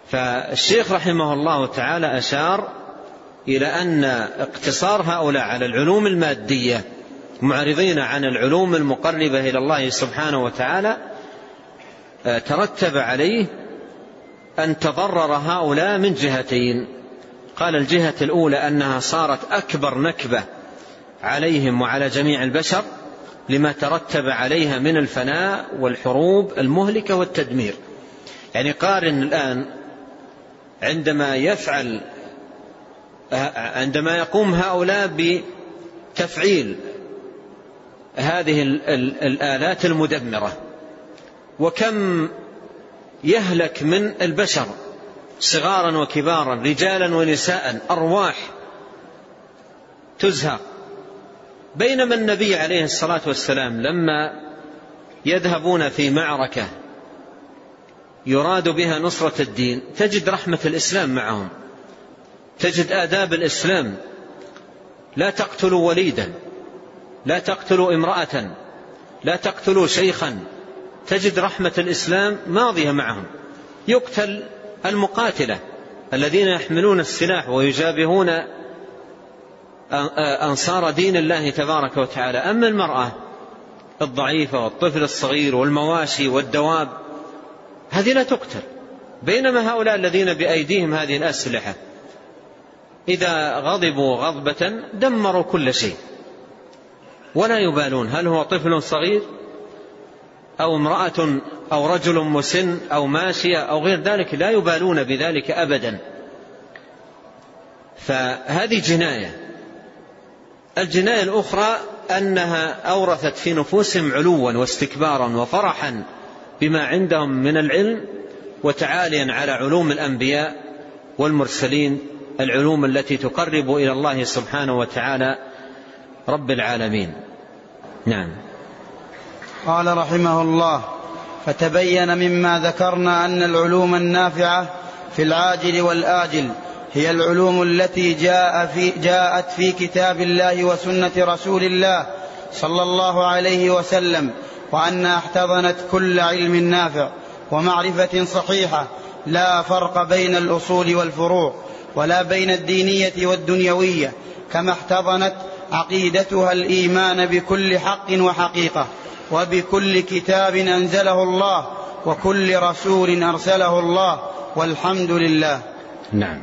فالشيخ رحمه الله تعالى أشار إلى أن اقتصار هؤلاء على العلوم المادية معرضين عن العلوم المقربة إلى الله سبحانه وتعالى آه، ترتب عليه أن تضرر هؤلاء من جهتين. قال الجهة الأولى أنها صارت أكبر نكبة عليهم وعلى جميع البشر لما ترتب عليها من الفناء والحروب المهلكة والتدمير. يعني قارن الآن عندما يفعل عندما يقوم هؤلاء بتفعيل هذه الآلات المدمرة وكم يهلك من البشر صغارا وكبارا رجالا ونساء أرواح تزهق بينما النبي عليه الصلاة والسلام لما يذهبون في معركة يراد بها نصرة الدين تجد رحمة الإسلام معهم. تجد آداب الإسلام. لا تقتلوا وليدا لا تقتلوا امرأة لا تقتلوا شيخا. تجد رحمة الإسلام ماضية معهم. يقتل المقاتلة الذين يحملون السلاح ويجابهون أنصار دين الله تبارك وتعالى. أما المرأة الضعيفة والطفل الصغير والمواشي والدواب هذه لا تقتل. بينما هؤلاء الذين بأيديهم هذه الأسلحة إذا غضبوا غضبة دمروا كل شيء. ولا يبالون. هل هو طفل صغير أو امرأة أو رجل مسن أو ماشية أو غير ذلك؟ لا يبالون بذلك أبدا. فهذه جناية. الجناية الأخرى أنها أورثت في نفوسهم علوا واستكبارا وفرحا بما عندهم من العلم وتعاليا على علوم الأنبياء والمرسلين العلوم التي تقرب إلى الله سبحانه وتعالى رب العالمين. نعم. قال رحمه الله فتبين مما ذكرنا أن العلوم النافعة في العاجل والآجل هي العلوم التي جاء في جاءت في كتاب الله وسنة رسول الله صلى الله عليه وسلم وأنها احتضنت كل علم نافع ومعرفة صحيحة لا فرق بين الأصول والفروع ولا بين الدينية والدنيوية كما احتضنت عقيدتها الإيمان بكل حق وحقيقة وبكل كتاب أنزله الله وكل رسول أرسله الله والحمد لله. نعم.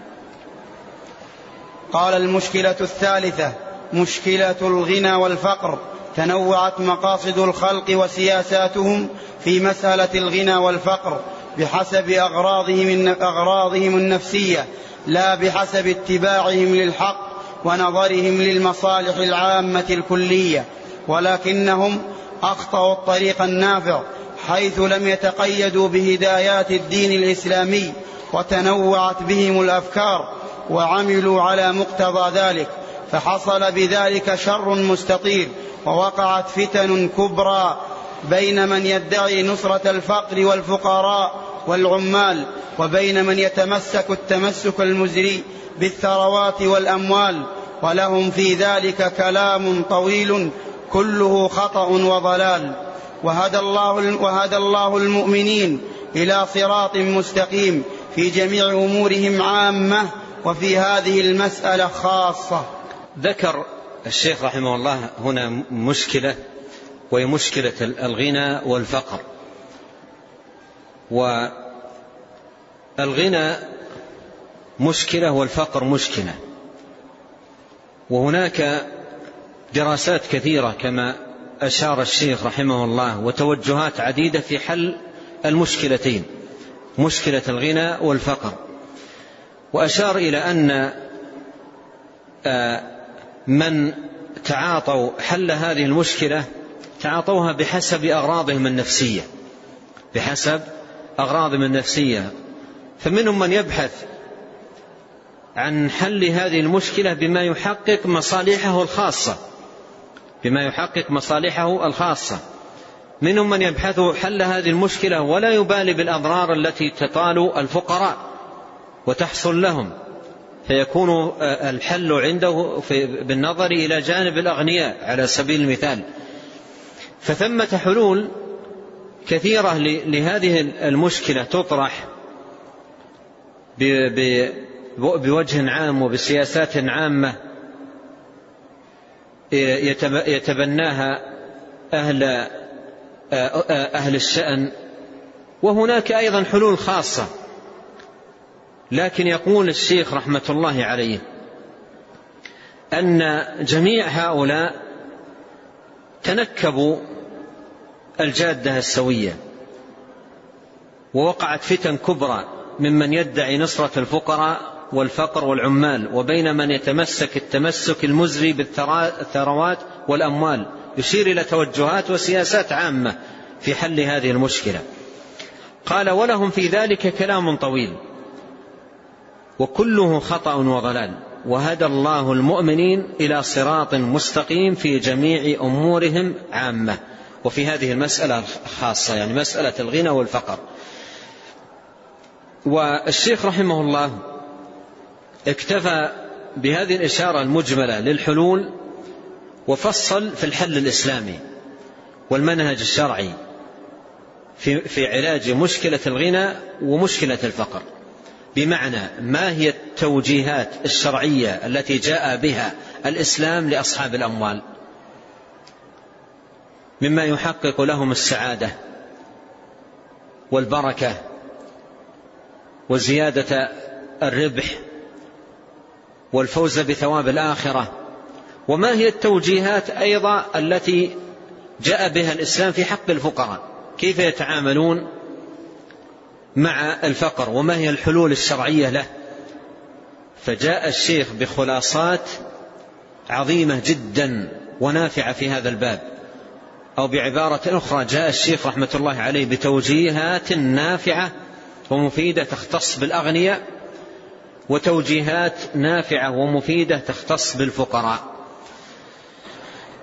قال المشكلة الثالثة مشكلة الغنى والفقر تنوعت مقاصد الخلق وسياساتهم في مسألة الغنى والفقر بحسب أغراضهم أغراضهم النفسية لا بحسب اتباعهم للحق ونظرهم للمصالح العامة الكلية. ولكنهم أخطأوا الطريق النافع حيث لم يتقيدوا بهدايات الدين الإسلامي وتنوعت بهم الأفكار وعملوا على مقتضى ذلك. فحصل بذلك شر مستطير ووقعت فتن كبرى بين من يدعي نصرة الفقر والفقراء والعمال وبين من يتمسك التمسك المزري بالثروات والأموال ولهم في ذلك كلام طويل كله خطأ وضلال. وهدى الله, وهدى الله المؤمنين إلى صراط مستقيم في جميع أمورهم عامة وفي هذه المسألة خاصة. ذكر الشيخ رحمه الله هنا مشكلة وهي مشكلة الغنى والفقر. والغنى مشكلة والفقر مشكلة. وهناك دراسات كثيرة كما أشار الشيخ رحمه الله وتوجهات عديدة في حل المشكلتين مشكلة الغنى والفقر. وأشار إلى أن آه، من تعاطوا حل هذه المشكلة تعاطوها بحسب أغراضهم النفسية. بحسب أغراضهم النفسية. فمنهم من يبحث عن حل هذه المشكلة بما يحقق مصالحه الخاصة. بما يحقق مصالحه الخاصة. منهم من يبحث حل هذه المشكلة ولا يبالي بالأضرار التي تطال الفقراء وتحصل لهم. فيكون الحل عنده بالنظر إلى جانب الأغنياء على سبيل المثال. فثمة حلول كثيرة لهذه المشكلة تطرح بوجه عام وبسياسات عامة يتبناها أهل أهل الشأن. وهناك أيضا حلول خاصة لكن يقول الشيخ رحمة الله عليه أن جميع هؤلاء تنكبوا الجادة السوية ووقعت فتن كبرى ممن يدعي نصرة الفقراء والفقر والعمال وبين من يتمسك التمسك المزري بالثروات والأموال يشير إلى توجهات وسياسات عامة في حل هذه المشكلة. قال ولهم في ذلك كلام طويل وكله خطأ وضلال. وهدى الله المؤمنين إلى صراط مستقيم في جميع أمورهم عامة. وفي هذه المسألة خاصة يعني مسألة الغنى والفقر. والشيخ رحمه الله اكتفى بهذه الإشارة المجملة للحلول وفصل في الحل الإسلامي والمنهج الشرعي في, في علاج مشكلة الغنى ومشكلة الفقر. بمعنى ما هي التوجيهات الشرعية التي جاء بها الإسلام لأصحاب الأموال. مما يحقق لهم السعادة والبركة وزيادة الربح والفوز بثواب الآخرة. وما هي التوجيهات أيضا التي جاء بها الإسلام في حق الفقراء؟ كيف يتعاملون؟ مع الفقر وما هي الحلول الشرعية له. فجاء الشيخ بخلاصات عظيمة جدا ونافعة في هذا الباب. أو بعبارة أخرى جاء الشيخ رحمة الله عليه بتوجيهات نافعة ومفيدة تختص بالأغنياء وتوجيهات نافعة ومفيدة تختص بالفقراء.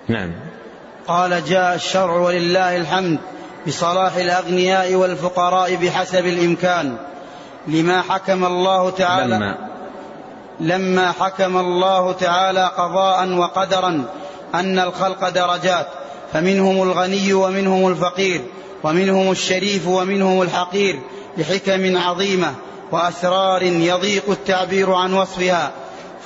نعم. قال جاء الشرع ولله الحمد. بصلاح الأغنياء والفقراء بحسب الإمكان لما حكم الله تعالى لما, لما حكم الله تعالى قضاء وقدرا أن الخلق درجات فمنهم الغني ومنهم الفقير ومنهم الشريف ومنهم الحقير بحكم عظيمة وأسرار يضيق التعبير عن وصفها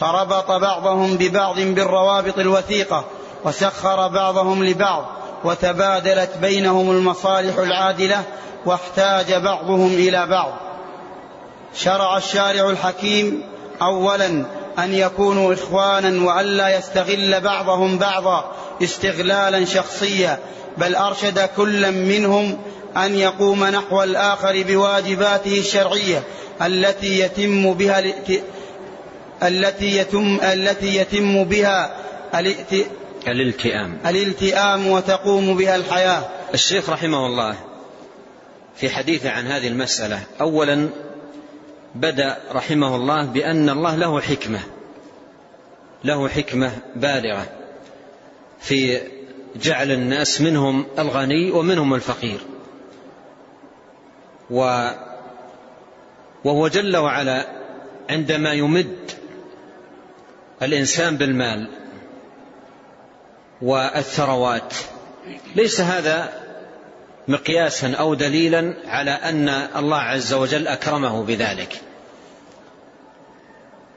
فربط بعضهم ببعض بالروابط الوثيقة وسخر بعضهم لبعض وتبادلت بينهم المصالح العادلة واحتاج بعضهم إلى بعض. شرع الشارع الحكيم اولا أن يكونوا إخوانا والا يستغل بعضهم بعضا استغلالا شخصيا بل أرشد كلا منهم أن يقوم نحو الآخر بواجباته الشرعية التي يتم بها التي يتم التي يتم بها الالتئام. الالتئام وتقوم بها الحياة. الشيخ رحمه الله في حديثه عن هذه المسألة اولا بدأ رحمه الله بأن الله له حكمة له حكمة بالغة في جعل الناس منهم الغني ومنهم الفقير. و وهو جل وعلا عندما يمد الإنسان بالمال والثروات. ليس هذا مقياسا أو دليلا على أن الله عز وجل أكرمه بذلك.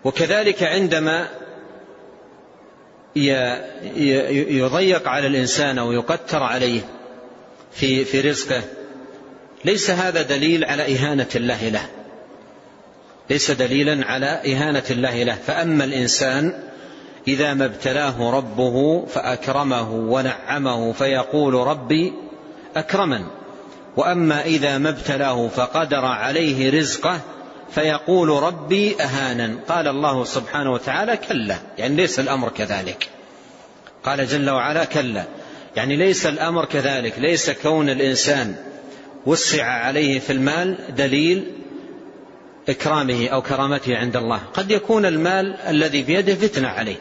وكذلك عندما يضيق على الإنسان أو يقتر عليه في في رزقه ليس هذا دليل على إهانة الله له. ليس دليلا على إهانة الله له. فأما الإنسان إذا ما ابتلاه ربه فأكرمه ونعمه فيقول ربي أكرمن. وأما إذا ما ابتلاه فقدر عليه رزقه فيقول ربي أهانا قال الله سبحانه وتعالى كلا. يعني ليس الأمر كذلك. قال جل وعلا كلا. يعني ليس الأمر كذلك. ليس كون الإنسان وسع عليه في المال دليل إكرامه أو كرامته عند الله. قد يكون المال الذي بيده فتنة عليه.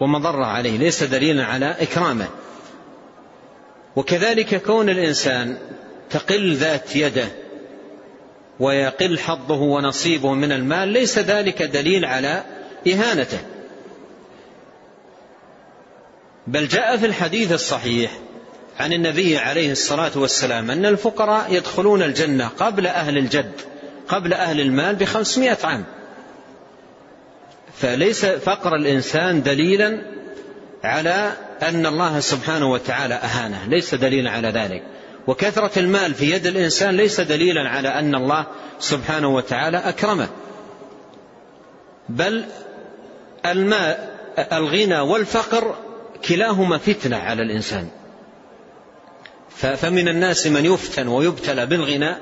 ومضرة عليه ليس دليلا على إكرامه. وكذلك كون الإنسان تقل ذات يده ويقل حظه ونصيبه من المال ليس ذلك دليل على إهانته. بل جاء في الحديث الصحيح عن النبي عليه الصلاة والسلام أن الفقراء يدخلون الجنة قبل أهل الجد قبل أهل المال بخمسمائة عام. فليس فقر الإنسان دليلا على أن الله سبحانه وتعالى أهانه ليس دليلا على ذلك. وكثرة المال في يد الإنسان ليس دليلا على أن الله سبحانه وتعالى أكرمه. بل الماء الغنى والفقر كلاهما فتنة على الإنسان. فمن الناس من يفتن ويبتلى بالغنى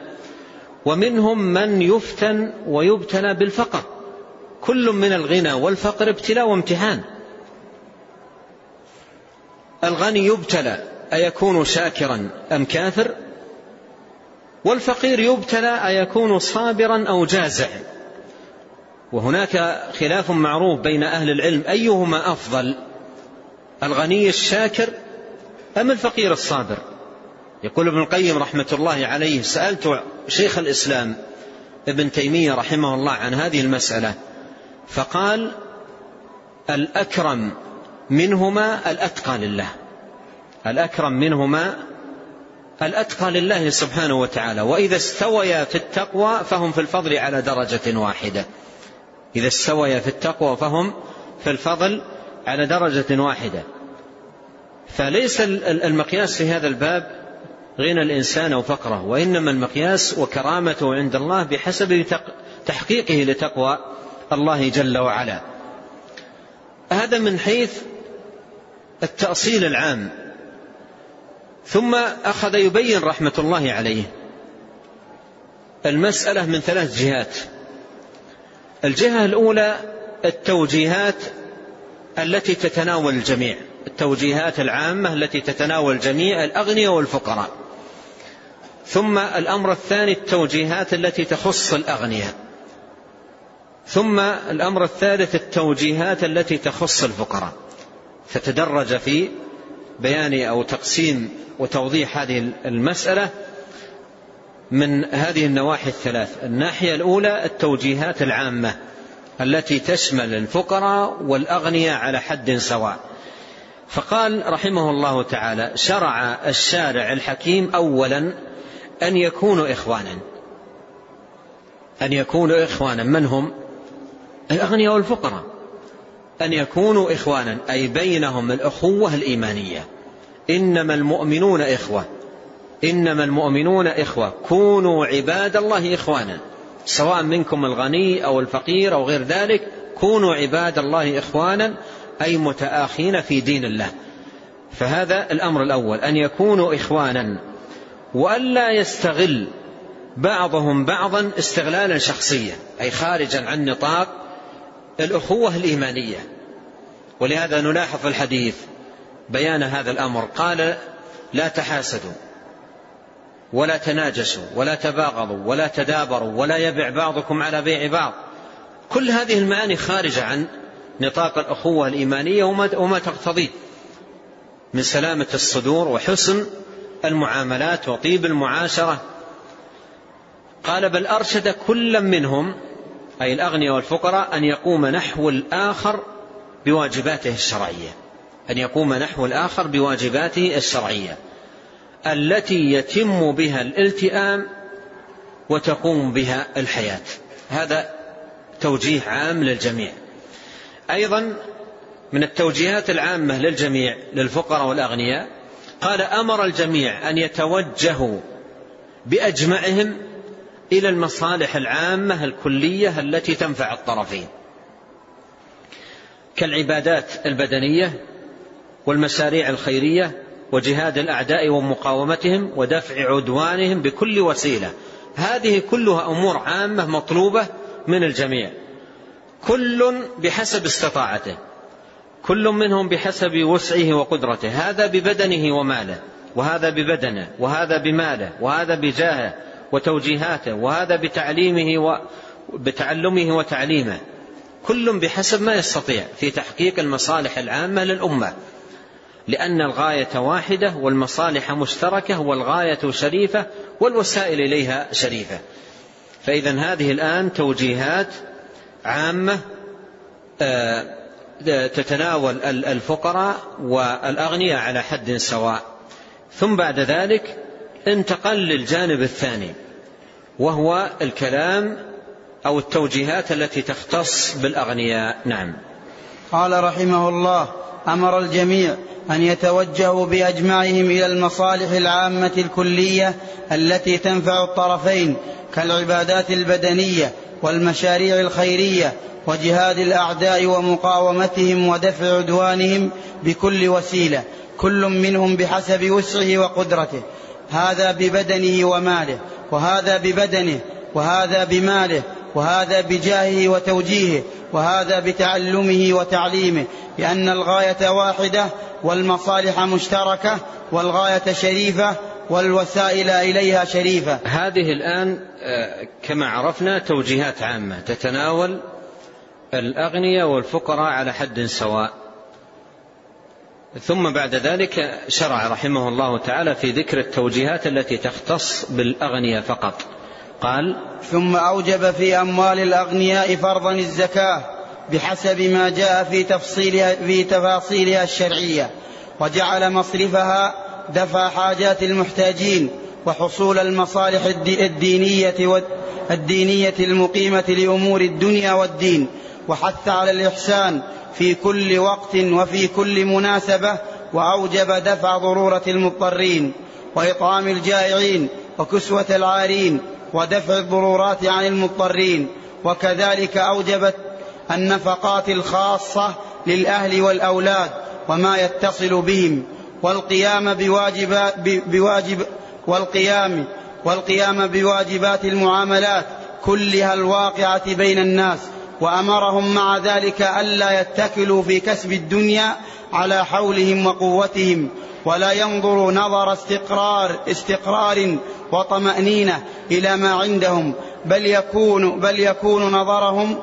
ومنهم من يفتن ويبتلى بالفقر. كل من الغنى والفقر ابتلاء وامتحان. الغني يبتلى أيكون شاكرا أم كافر؟ والفقير يبتلى أيكون صابرا أو جازع وهناك خلاف معروف بين أهل العلم أيهما أفضل؟ الغني الشاكر أم الفقير الصابر؟ يقول ابن القيم رحمة الله عليه سألت شيخ الإسلام ابن تيمية رحمه الله عن هذه المسألة. فقال الأكرم منهما الأتقى لله. الأكرم منهما الأتقى لله سبحانه وتعالى. وإذا استويا في التقوى فهم في الفضل على درجة واحدة. إذا استويا في التقوى فهم في الفضل على درجة واحدة. فليس المقياس في هذا الباب غنى الإنسان أو فقره وإنما المقياس وكرامته عند الله بحسب تحقيقه لتقوى الله جل وعلا. هذا من حيث التأصيل العام. ثم أخذ يبين رحمة الله عليه المسألة من ثلاث جهات. الجهة الأولى التوجيهات التي تتناول الجميع. التوجيهات العامة التي تتناول الجميع الأغنياء والفقراء. ثم الأمر الثاني التوجيهات التي تخص الأغنياء. ثم الأمر الثالث التوجيهات التي تخص الفقراء. فتدرج في بيان أو تقسيم وتوضيح هذه المسألة من هذه النواحي الثلاث. الناحية الأولى التوجيهات العامة التي تشمل الفقراء والأغنياء على حد سواء. فقال رحمه الله تعالى شرع الشارع الحكيم أولا أن يكونوا إخوانا. أن يكونوا إخوانا. من هم؟ الأغنياء والفقراء أن يكونوا إخوانا أي بينهم الأخوة الإيمانية. إنما المؤمنون إخوة. إنما المؤمنون إخوة. كونوا عباد الله إخوانا. سواء منكم الغني أو الفقير أو غير ذلك كونوا عباد الله إخوانا أي متآخين في دين الله. فهذا الأمر الأول أن يكونوا إخوانا. وألا يستغل بعضهم بعضا استغلالا شخصيا أي خارجا عن نطاق الأخوة الإيمانية. ولهذا نلاحظ في الحديث بيان هذا الأمر. قال لا تحاسدوا ولا تناجسوا ولا تباغضوا ولا تدابروا ولا يبع بعضكم على بيع بعض. كل هذه المعاني خارجة عن نطاق الأخوة الإيمانية وما تقتضيه من سلامة الصدور وحسن المعاملات وطيب المعاشرة. قال بل أرشد كل منهم أي الأغنياء والفقراء أن يقوم نحو الآخر بواجباته الشرعية. أن يقوم نحو الآخر بواجباته الشرعية. التي يتم بها الالتئام وتقوم بها الحياة. هذا توجيه عام للجميع. أيضا من التوجيهات العامة للجميع للفقراء والأغنياء قال أمر الجميع أن يتوجهوا بأجمعهم إلى المصالح العامة الكلية التي تنفع الطرفين. كالعبادات البدنية والمشاريع الخيرية وجهاد الأعداء ومقاومتهم ودفع عدوانهم بكل وسيلة. هذه كلها أمور عامة مطلوبة من الجميع. كل بحسب استطاعته. كل منهم بحسب وسعه وقدرته. هذا ببدنه وماله وهذا ببدنه وهذا بماله وهذا بجاهه. وتوجيهاته وهذا بتعليمه وبتعلمه وتعليمه. كل بحسب ما يستطيع في تحقيق المصالح العامة للأمة. لأن الغاية واحدة والمصالح مشتركة والغاية شريفة والوسائل إليها شريفة. فإذا هذه الآن توجيهات عامة آه، تتناول الفقراء والأغنياء على حد سواء. ثم بعد ذلك انتقل للجانب الثاني وهو الكلام أو التوجيهات التي تختص بالأغنياء. نعم. قال رحمه الله أمر الجميع أن يتوجهوا بأجمعهم إلى المصالح العامة الكلية التي تنفع الطرفين كالعبادات البدنية والمشاريع الخيرية وجهاد الأعداء ومقاومتهم ودفع عدوانهم بكل وسيلة كل منهم بحسب وسعه وقدرته. هذا ببدنه وماله وهذا ببدنه وهذا بماله وهذا بجاهه وتوجيهه وهذا بتعلمه وتعليمه لأن الغاية واحدة والمصالح مشتركة والغاية شريفة والوسائل إليها شريفة. هذه الآن آه، كما عرفنا توجيهات عامة تتناول الأغنياء والفقراء على حد سواء. ثم بعد ذلك شرع رحمه الله تعالى في ذكر التوجيهات التي تختص بالأغنياء فقط. قال ثم أوجب في أموال الأغنياء فرضا الزكاة بحسب ما جاء في تفصيلها في تفاصيلها الشرعية وجعل مصرفها دفع حاجات المحتاجين وحصول المصالح الدينية الدينية المقيمة لأمور الدنيا والدين وحث على الإحسان في كل وقت وفي كل مناسبة وأوجب دفع ضرورة المضطرين وإطعام الجائعين وكسوة العارين ودفع الضرورات عن المضطرين وكذلك أوجبت النفقات الخاصة للأهل والأولاد وما يتصل بهم والقيام بواجب بواجب والقيام والقيام بواجبات المعاملات كلها الواقعة بين الناس وأمرهم مع ذلك ألا يتكلوا في كسب الدنيا على حولهم وقوتهم ولا ينظروا نظر استقرار استقرار وطمأنينة إلى ما عندهم بل يكون بل يكون نظرهم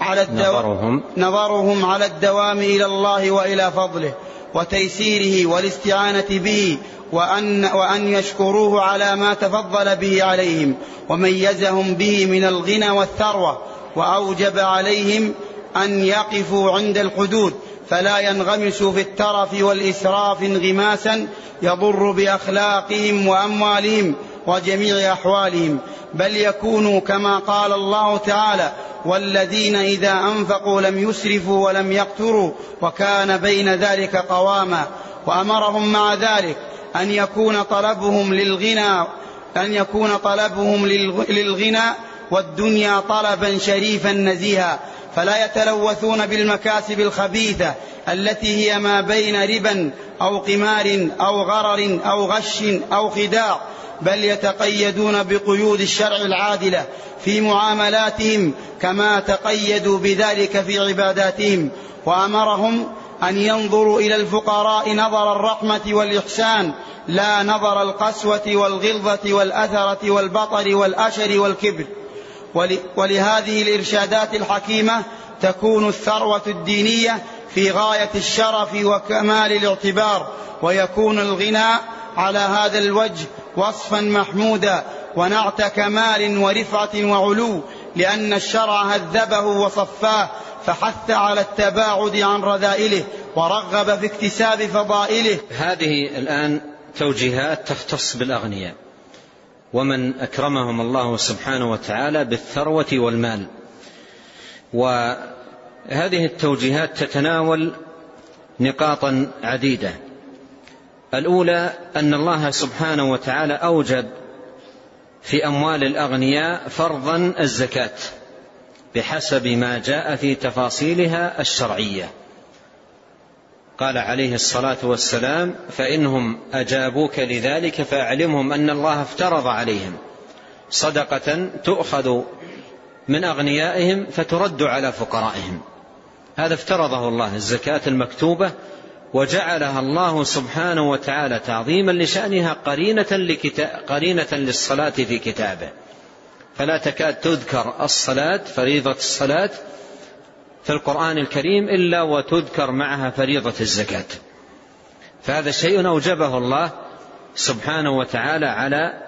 على الدوام نظرهم, نظرهم على الدوام إلى الله وإلى فضله وتيسيره والاستعانة به وأن, وأن يشكروه على ما تفضل به عليهم وميزهم به من الغنى والثروة وأوجب عليهم أن يقفوا عند الحدود فلا ينغمسوا في الترف والإسراف انغماسا يضر بأخلاقهم وأموالهم وجميع أحوالهم بل يكونوا كما قال الله تعالى والذين إذا أنفقوا لم يسرفوا ولم يقتروا وكان بين ذلك قواما وأمرهم مع ذلك أن يكون طلبهم للغنى أن يكون طلبهم للغنى والدنيا طلبا شريفا نزيها فلا يتلوثون بالمكاسب الخبيثة التي هي ما بين ربا أو قمار أو غرر أو غش أو خداع بل يتقيدون بقيود الشرع العادلة في معاملاتهم كما تقيدوا بذلك في عباداتهم. وأمرهم أن ينظروا إلى الفقراء نظر الرحمة والإحسان لا نظر القسوة والغلظة والأثرة والبطر والأشر والكبر. ولهذه الإرشادات الحكيمة تكون الثروة الدينية في غاية الشرف وكمال الاعتبار ويكون الغنى على هذا الوجه وصفا محمودا ونعت كمال ورفعة وعلو لأن الشرع هذبه وصفاه فحث على التباعد عن رذائله ورغب في اكتساب فضائله. هذه الآن توجيهات تختص بالأغنياء. ومن أكرمهم الله سبحانه وتعالى بالثروة والمال. وهذه التوجيهات تتناول نقاطا عديدة. الأولى أن الله سبحانه وتعالى أوجب في أموال الأغنياء فرضا الزكاة بحسب ما جاء في تفاصيلها الشرعية. قال عليه الصلاة والسلام فإنهم أجابوك لذلك فأعلمهم أن الله افترض عليهم. صدقة تؤخذ من أغنيائهم فترد على فقرائهم. هذا افترضه الله الزكاة المكتوبة وجعلها الله سبحانه وتعالى تعظيما لشأنها قرينة, قرينة للصلاة في كتابه. فلا تكاد تذكر الصلاة فريضة الصلاة في القرآن الكريم إلا وتذكر معها فريضة الزكاة. فهذا شيء أوجبه الله سبحانه وتعالى على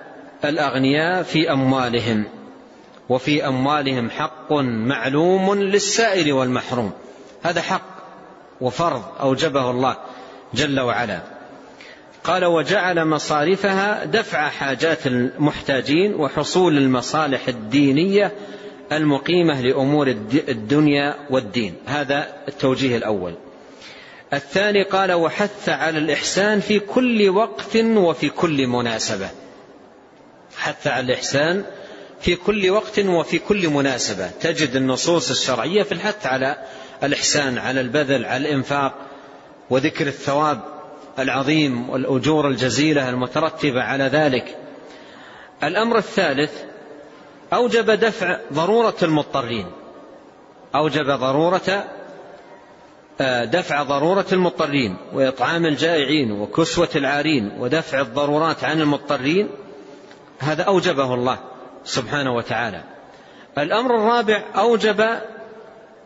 الأغنياء في أموالهم وفي أموالهم حق معلوم للسائل والمحروم. هذا حق وفرض أوجبه الله جل وعلا. قال وجعل مصارفها دفع حاجات المحتاجين وحصول المصالح الدينية المقيمة لأمور الدنيا والدين. هذا التوجيه الأول. الثاني قال وحث على الإحسان في كل وقت وفي كل مناسبة. حث على الإحسان في كل وقت وفي كل مناسبة. تجد النصوص الشرعية في الحث على الإحسان على البذل على الإنفاق وذكر الثواب العظيم والأجور الجزيلة المترتبة على ذلك. الأمر الثالث أوجب دفع ضرورة المضطرين. أوجب ضرورة آه، دفع ضرورة المضطرين وإطعام الجائعين وكسوة العارين ودفع الضرورات عن المضطرين هذا أوجبه الله سبحانه وتعالى. الأمر الرابع أوجب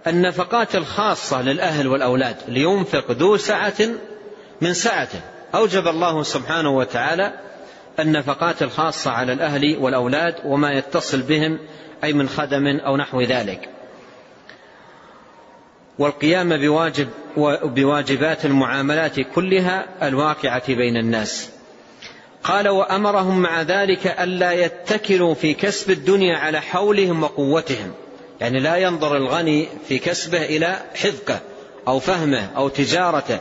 النفقات الخاصة للأهل والأولاد. لينفق ذو سعة من سعته أوجب الله سبحانه وتعالى النفقات الخاصة على الأهل والأولاد وما يتصل بهم أي من خدم أو نحو ذلك. والقيام بواجب بواجبات المعاملات كلها الواقعة بين الناس. قال وأمرهم مع ذلك ألا يتكلوا في كسب الدنيا على حولهم وقوتهم. يعني لا ينظر الغني في كسبه إلى حذقه أو فهمه أو تجارته.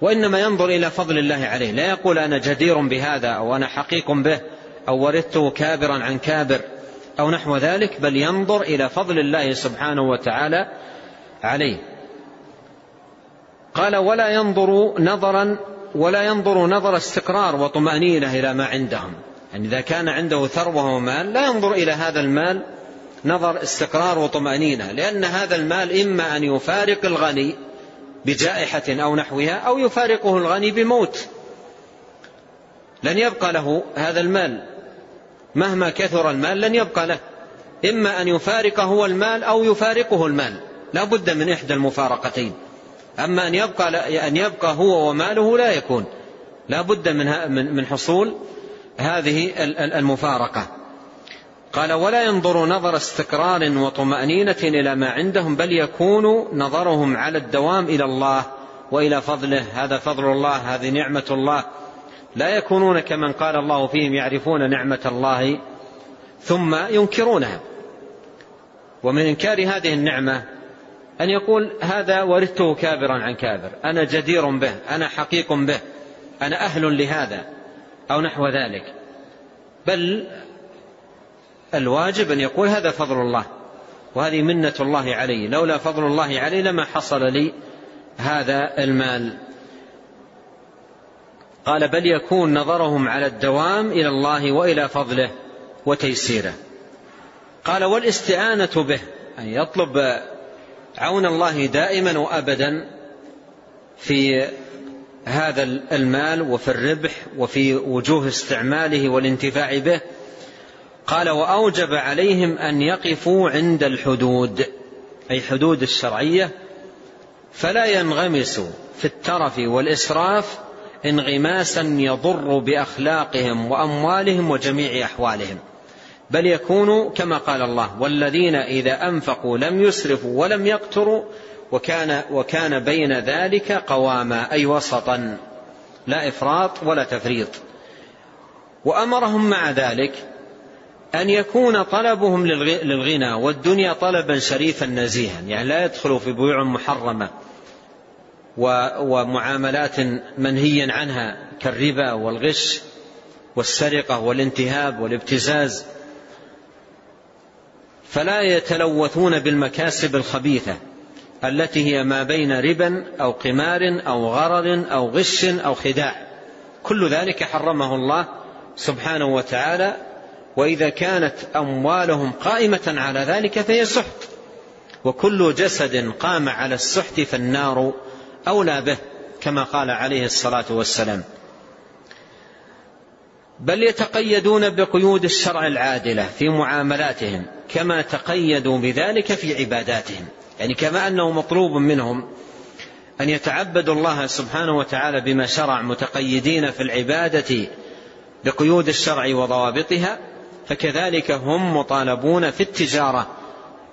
وإنما ينظر إلى فضل الله عليه. لا يقول أنا جدير بهذا أو أنا حقيق به أو ورثته كابرا عن كابر أو نحو ذلك بل ينظر إلى فضل الله سبحانه وتعالى عليه. قال ولا ينظر نظرا ولا ينظر نظر استقرار وطمأنينة إلى ما عندهم. يعني إذا كان عنده ثروة ومال لا ينظر إلى هذا المال نظر استقرار وطمأنينة لأن هذا المال إما أن يفارق الغني بجائحة أو نحوها أو يفارقه الغني بموت. لن يبقى له هذا المال. مهما كثر المال لن يبقى له. إما أن يفارقه هو المال أو يفارقه المال. لا بد من إحدى المفارقتين. أما أن يبقى, أن يبقى هو وماله لا يكون. لا بد من من حصول هذه المفارقة. قال ولا ينظر نظر استقرار وطمأنينة إلى ما عندهم بل يكون نظرهم على الدوام إلى الله وإلى فضله. هذا فضل الله هذه نعمة الله. لا يكونون كمن قال الله فيهم يعرفون نعمة الله ثم ينكرونها. ومن إنكار هذه النعمة أن يقول هذا ورثته كابرا عن كابر. أنا جدير به. أنا حقيق به. أنا أهل لهذا. أو نحو ذلك. بل الواجب أن يقول هذا فضل الله وهذه منة الله علي. لولا فضل الله علي لما حصل لي هذا المال. قال بل يكون نظرهم على الدوام إلى الله وإلى فضله وتيسيره. قال والاستعانة به أن يطلب عون الله دائما وأبدا في هذا المال وفي الربح وفي وجوه استعماله والانتفاع به. قال وأوجب عليهم أن يقفوا عند الحدود أي حدود الشرعية فلا ينغمسوا في الترف والإسراف انغماسا يضر بأخلاقهم وأموالهم وجميع أحوالهم بل يكونوا كما قال الله والذين إذا أنفقوا لم يسرفوا ولم يقتروا وكان, وكان بين ذلك قواما أي وسطا لا إفراط ولا تفريط. وأمرهم مع ذلك أن يكون طلبهم للغنى والدنيا طلبا شريفا نزيها. يعني لا يدخلوا في بيوع محرمة ومعاملات منهيا عنها كالربا والغش والسرقة والانتهاب والابتزاز. فلا يتلوثون بالمكاسب الخبيثة التي هي ما بين ربا أو قمار أو غرر أو غش أو خداع. كل ذلك حرمه الله سبحانه وتعالى وإذا كانت أموالهم قائمة على ذلك فهي سحت. وكل جسد قام على السحت فالنار أولى به كما قال عليه الصلاة والسلام. بل يتقيدون بقيود الشرع العادلة في معاملاتهم كما تقيدوا بذلك في عباداتهم. يعني كما أنه مطلوب منهم أن يتعبدوا الله سبحانه وتعالى بما شرع متقيدين في العبادة بقيود الشرع وضوابطها فكذلك هم مطالبون في التجارة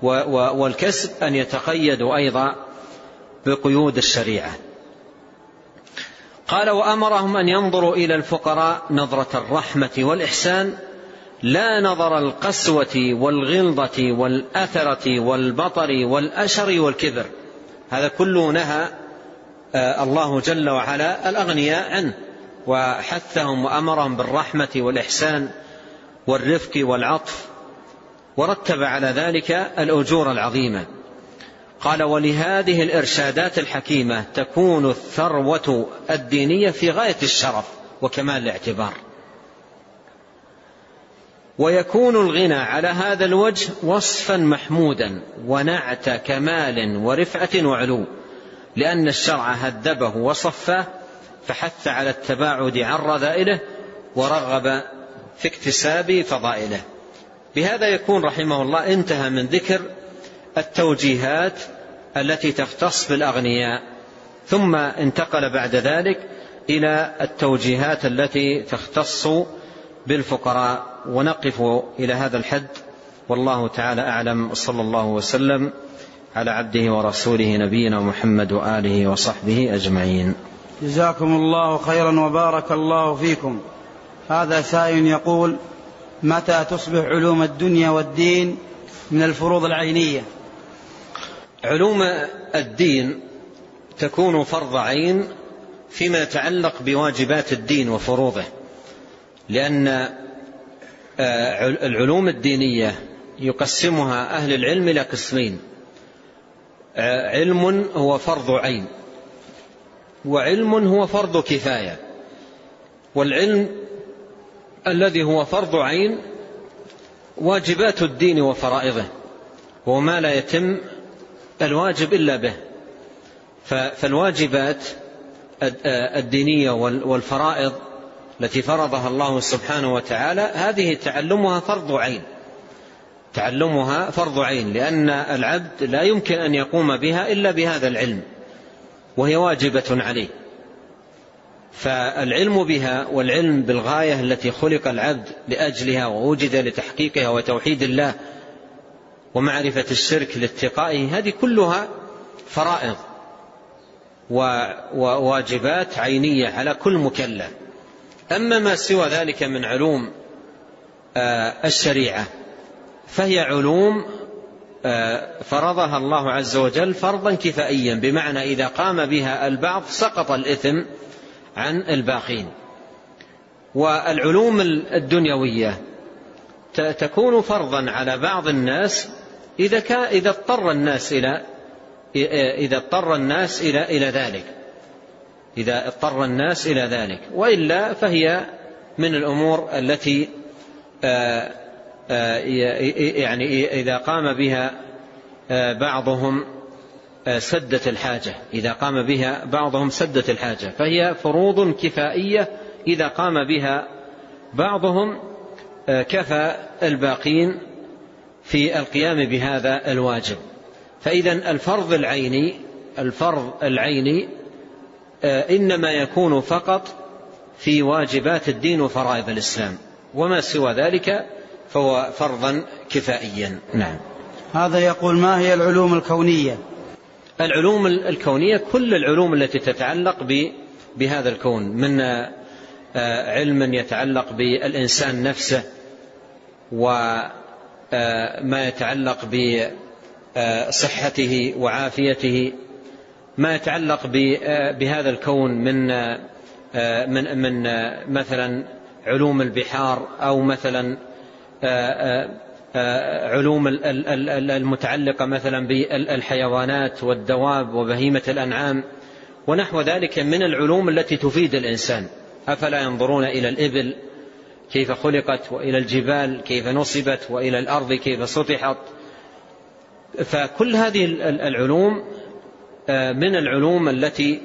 والكسب أن يتقيدوا أيضا بقيود الشريعة. قال وأمرهم أن ينظروا إلى الفقراء نظرة الرحمة والإحسان لا نظر القسوة والغلظة والأثرة والبطر والأشر والكبر. هذا كله نهى آه، الله جل وعلا الأغنياء عنه وحثهم وأمرهم بالرحمة والإحسان والرفق والعطف ورتب على ذلك الأجور العظيمة. قال ولهذه الإرشادات الحكيمة تكون الثروة الدينية في غاية الشرف وكمال الاعتبار. ويكون الغنى على هذا الوجه وصفا محمودا ونعت كمال ورفعة وعلو لأن الشرع هذبه وصفاه فحث على التباعد عن رذائله ورغب في اكتساب فضائله بهذا يكون رحمه الله انتهى من ذكر التوجيهات التي تختص بالأغنياء ثم انتقل بعد ذلك إلى التوجيهات التي تختص بالفقراء ونقف إلى هذا الحد والله تعالى أعلم صلى الله وسلم على عبده ورسوله نبينا محمد وآله وصحبه أجمعين. جزاكم الله خيرا وبارك الله فيكم. هذا سائل يقول: متى تصبح علوم الدنيا والدين من الفروض العينية؟ علوم الدين تكون فرض عين فيما يتعلق بواجبات الدين وفروضه لأن آه، العلوم الدينية يقسمها أهل العلم إلى قسمين آه، علم هو فرض عين وعلم هو فرض كفاية والعلم الذي هو فرض عين واجبات الدين وفرائضه وما لا يتم الواجب إلا به. فالواجبات الدينية والفرائض التي فرضها الله سبحانه وتعالى هذه تعلمها فرض عين. تعلمها فرض عين لأن العبد لا يمكن أن يقوم بها إلا بهذا العلم وهي واجبة عليه. فالعلم بها والعلم بالغاية التي خلق العبد لأجلها ووجد لتحقيقها وتوحيد الله ومعرفة الشرك لاتقائه هذه كلها فرائض وواجبات عينية على كل مكلف. أما ما سوى ذلك من علوم آه، الشريعة فهي علوم آه، فرضها الله عز وجل فرضا كفائيا بمعنى إذا قام بها البعض سقط الإثم عن الباقين. والعلوم الدنيوية تكون فرضا على بعض الناس إذا كان إذا اضطر الناس إلى إذا اضطر الناس إلى إلى ذلك. إذا اضطر الناس إلى ذلك. وإلا فهي من الأمور التي آه، آه، يعني إذا قام بها آه، بعضهم سدت الحاجة. إذا قام بها بعضهم سدت الحاجة. فهي فروض كفائية. إذا قام بها بعضهم كفى الباقين في القيام بهذا الواجب. فإذا الفرض العيني الفرض العيني إنما يكون فقط في واجبات الدين وفرائض الإسلام. وما سوى ذلك فهو فرضا كفائيا. نعم. هذا يقول ما هي العلوم الكونية؟ العلوم الكونية كل العلوم التي تتعلق بهذا الكون من آه، علم يتعلق بالإنسان نفسه وما آه، يتعلق بصحته وعافيته ما يتعلق آه، بهذا الكون من من من مثلا علوم البحار أو مثلا علوم المتعلقة مثلا بالحيوانات والدواب وبهيمة الأنعام ونحو ذلك من العلوم التي تفيد الإنسان. أفلا ينظرون إلى الإبل؟ كيف خلقت وإلى الجبال؟ كيف نصبت وإلى الأرض؟ كيف سطحت؟ فكل هذه العلوم من العلوم التي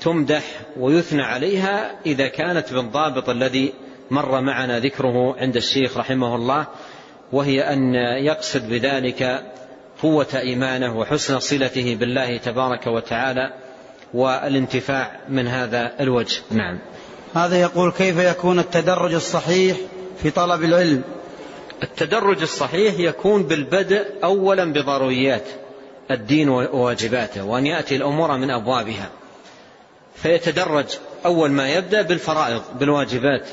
تمدح ويثنى عليها إذا كانت بالضابط الذي مر معنا ذكره عند الشيخ رحمه الله. وهي أن يقصد بذلك قوة إيمانه وحسن صلته بالله تبارك وتعالى والانتفاع من هذا الوجه. نعم. هذا يقول كيف يكون التدرج الصحيح في طلب العلم؟ التدرج الصحيح يكون بالبدء أولا بضروريات الدين وواجباته وأن يأتي الأمور من أبوابها. فيتدرج أول ما يبدأ بالفرائض بالواجبات.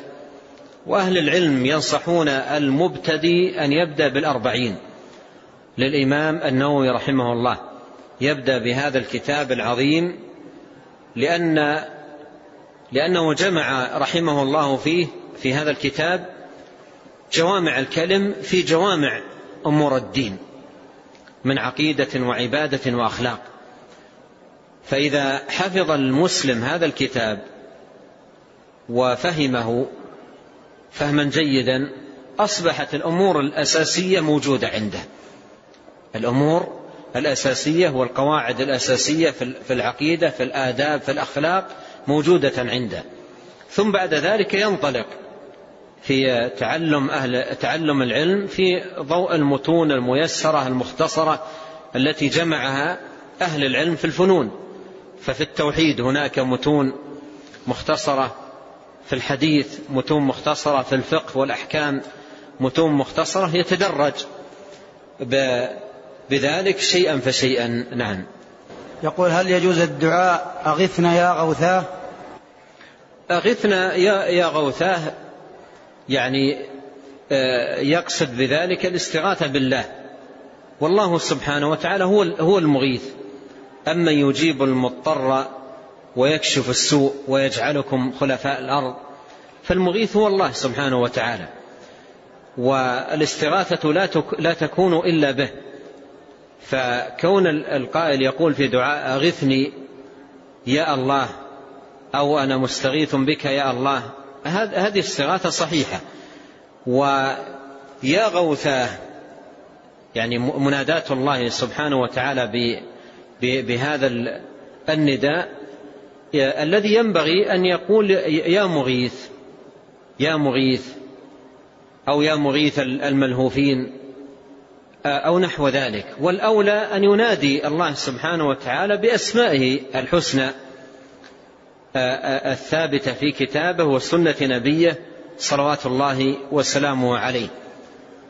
وأهل العلم ينصحون المبتدي أن يبدأ بالأربعين. للإمام النووي رحمه الله يبدأ بهذا الكتاب العظيم لأن لأنه جمع رحمه الله فيه في هذا الكتاب جوامع الكلم في جوامع أمور الدين من عقيدة وعبادة وأخلاق. فإذا حفظ المسلم هذا الكتاب وفهمه فهما جيدا أصبحت الأمور الأساسية موجودة عنده. الأمور الأساسية والقواعد الأساسية في العقيدة في الآداب في الأخلاق موجودة عنده. ثم بعد ذلك ينطلق في تعلم أهل تعلم العلم في ضوء المتون الميسرة المختصرة التي جمعها أهل العلم في الفنون. ففي التوحيد هناك متون مختصرة في الحديث متون مختصرة في الفقه والأحكام متون مختصرة يتدرج بذلك شيئا فشيئا. نعم. يقول هل يجوز الدعاء أغثنا يا غوثاه؟ أغثنا يا, يا غوثاه يعني آه، يقصد بذلك الاستغاثة بالله. والله سبحانه وتعالى هو هو المغيث. أما يجيب المضطر ويكشف السوء ويجعلكم خلفاء الأرض. فالمغيث هو الله سبحانه وتعالى والاستغاثة لا, لا تكون إلا به. فكون القائل يقول في دعاء أغثني يا الله أو أنا مستغيث بك يا الله هذه استغاثة صحيحة. ويا غوثاه يعني مناداة الله سبحانه وتعالى بهذا النداء الذي ينبغي أن يقول يا مغيث يا مغيث أو يا مغيث الملهوفين أو نحو ذلك. والأولى أن ينادي الله سبحانه وتعالى بأسمائه الحسنى الثابتة في كتابه وسنة نبيه صلوات الله وسلامه عليه.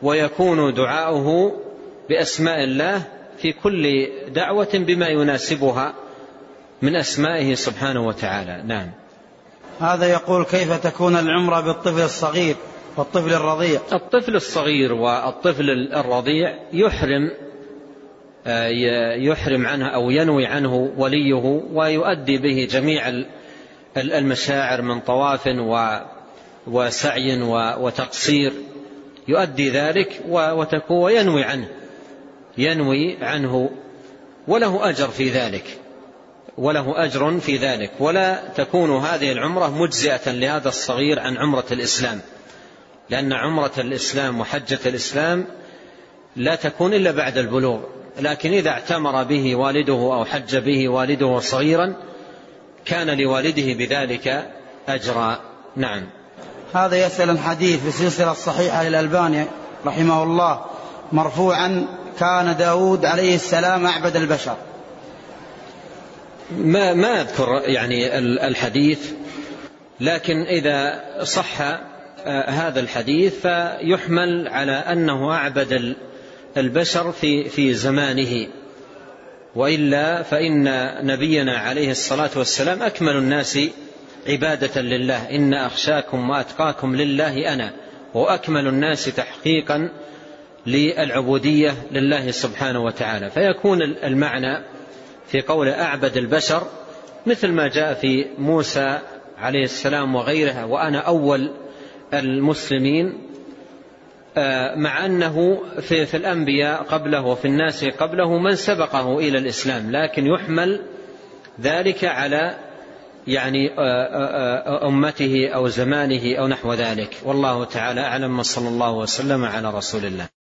ويكون دعاؤه بأسماء الله في كل دعوة بما يناسبها. من أسمائه سبحانه وتعالى. نعم. هذا يقول كيف تكون العمرة بالطفل الصغير والطفل الرضيع؟ الطفل الصغير والطفل الرضيع يحرم يحرم عنه أو ينوي عنه وليه ويؤدي به جميع المشاعر من طواف وسعي وتقصير. يؤدي ذلك وتكون وينوي عنه ينوي عنه وله أجر في ذلك. وله أجر في ذلك. ولا تكون هذه العمرة مجزئة لهذا الصغير عن عمرة الإسلام. لأن عمرة الإسلام وحجة الإسلام لا تكون إلا بعد البلوغ. لكن إذا اعتمر به والده أو حج به والده صغيرا كان لوالده بذلك أجرا. نعم. هذا يسأل الحديث في السلسلة الصحيحة للألباني رحمه الله مرفوعا كان داود عليه السلام أعبد البشر. ما ما أذكر يعني الحديث لكن إذا صح آه، هذا الحديث فيحمل على أنه أعبد البشر في في زمانه. وإلا فإن نبينا عليه الصلاة والسلام أكمل الناس عبادة لله. إن أخشاكم وأتقاكم لله أنا وأكمل الناس تحقيقا للعبودية لله سبحانه وتعالى. فيكون المعنى في قول أعبد البشر مثل ما جاء في موسى عليه السلام وغيرها وأنا أول المسلمين آه، مع أنه في, في الأنبياء قبله وفي الناس قبله من سبقه إلى الإسلام لكن يحمل ذلك على يعني آه، آه، أمته أو زمانه أو نحو ذلك. والله تعالى أعلم صلى الله وسلم على رسول الله.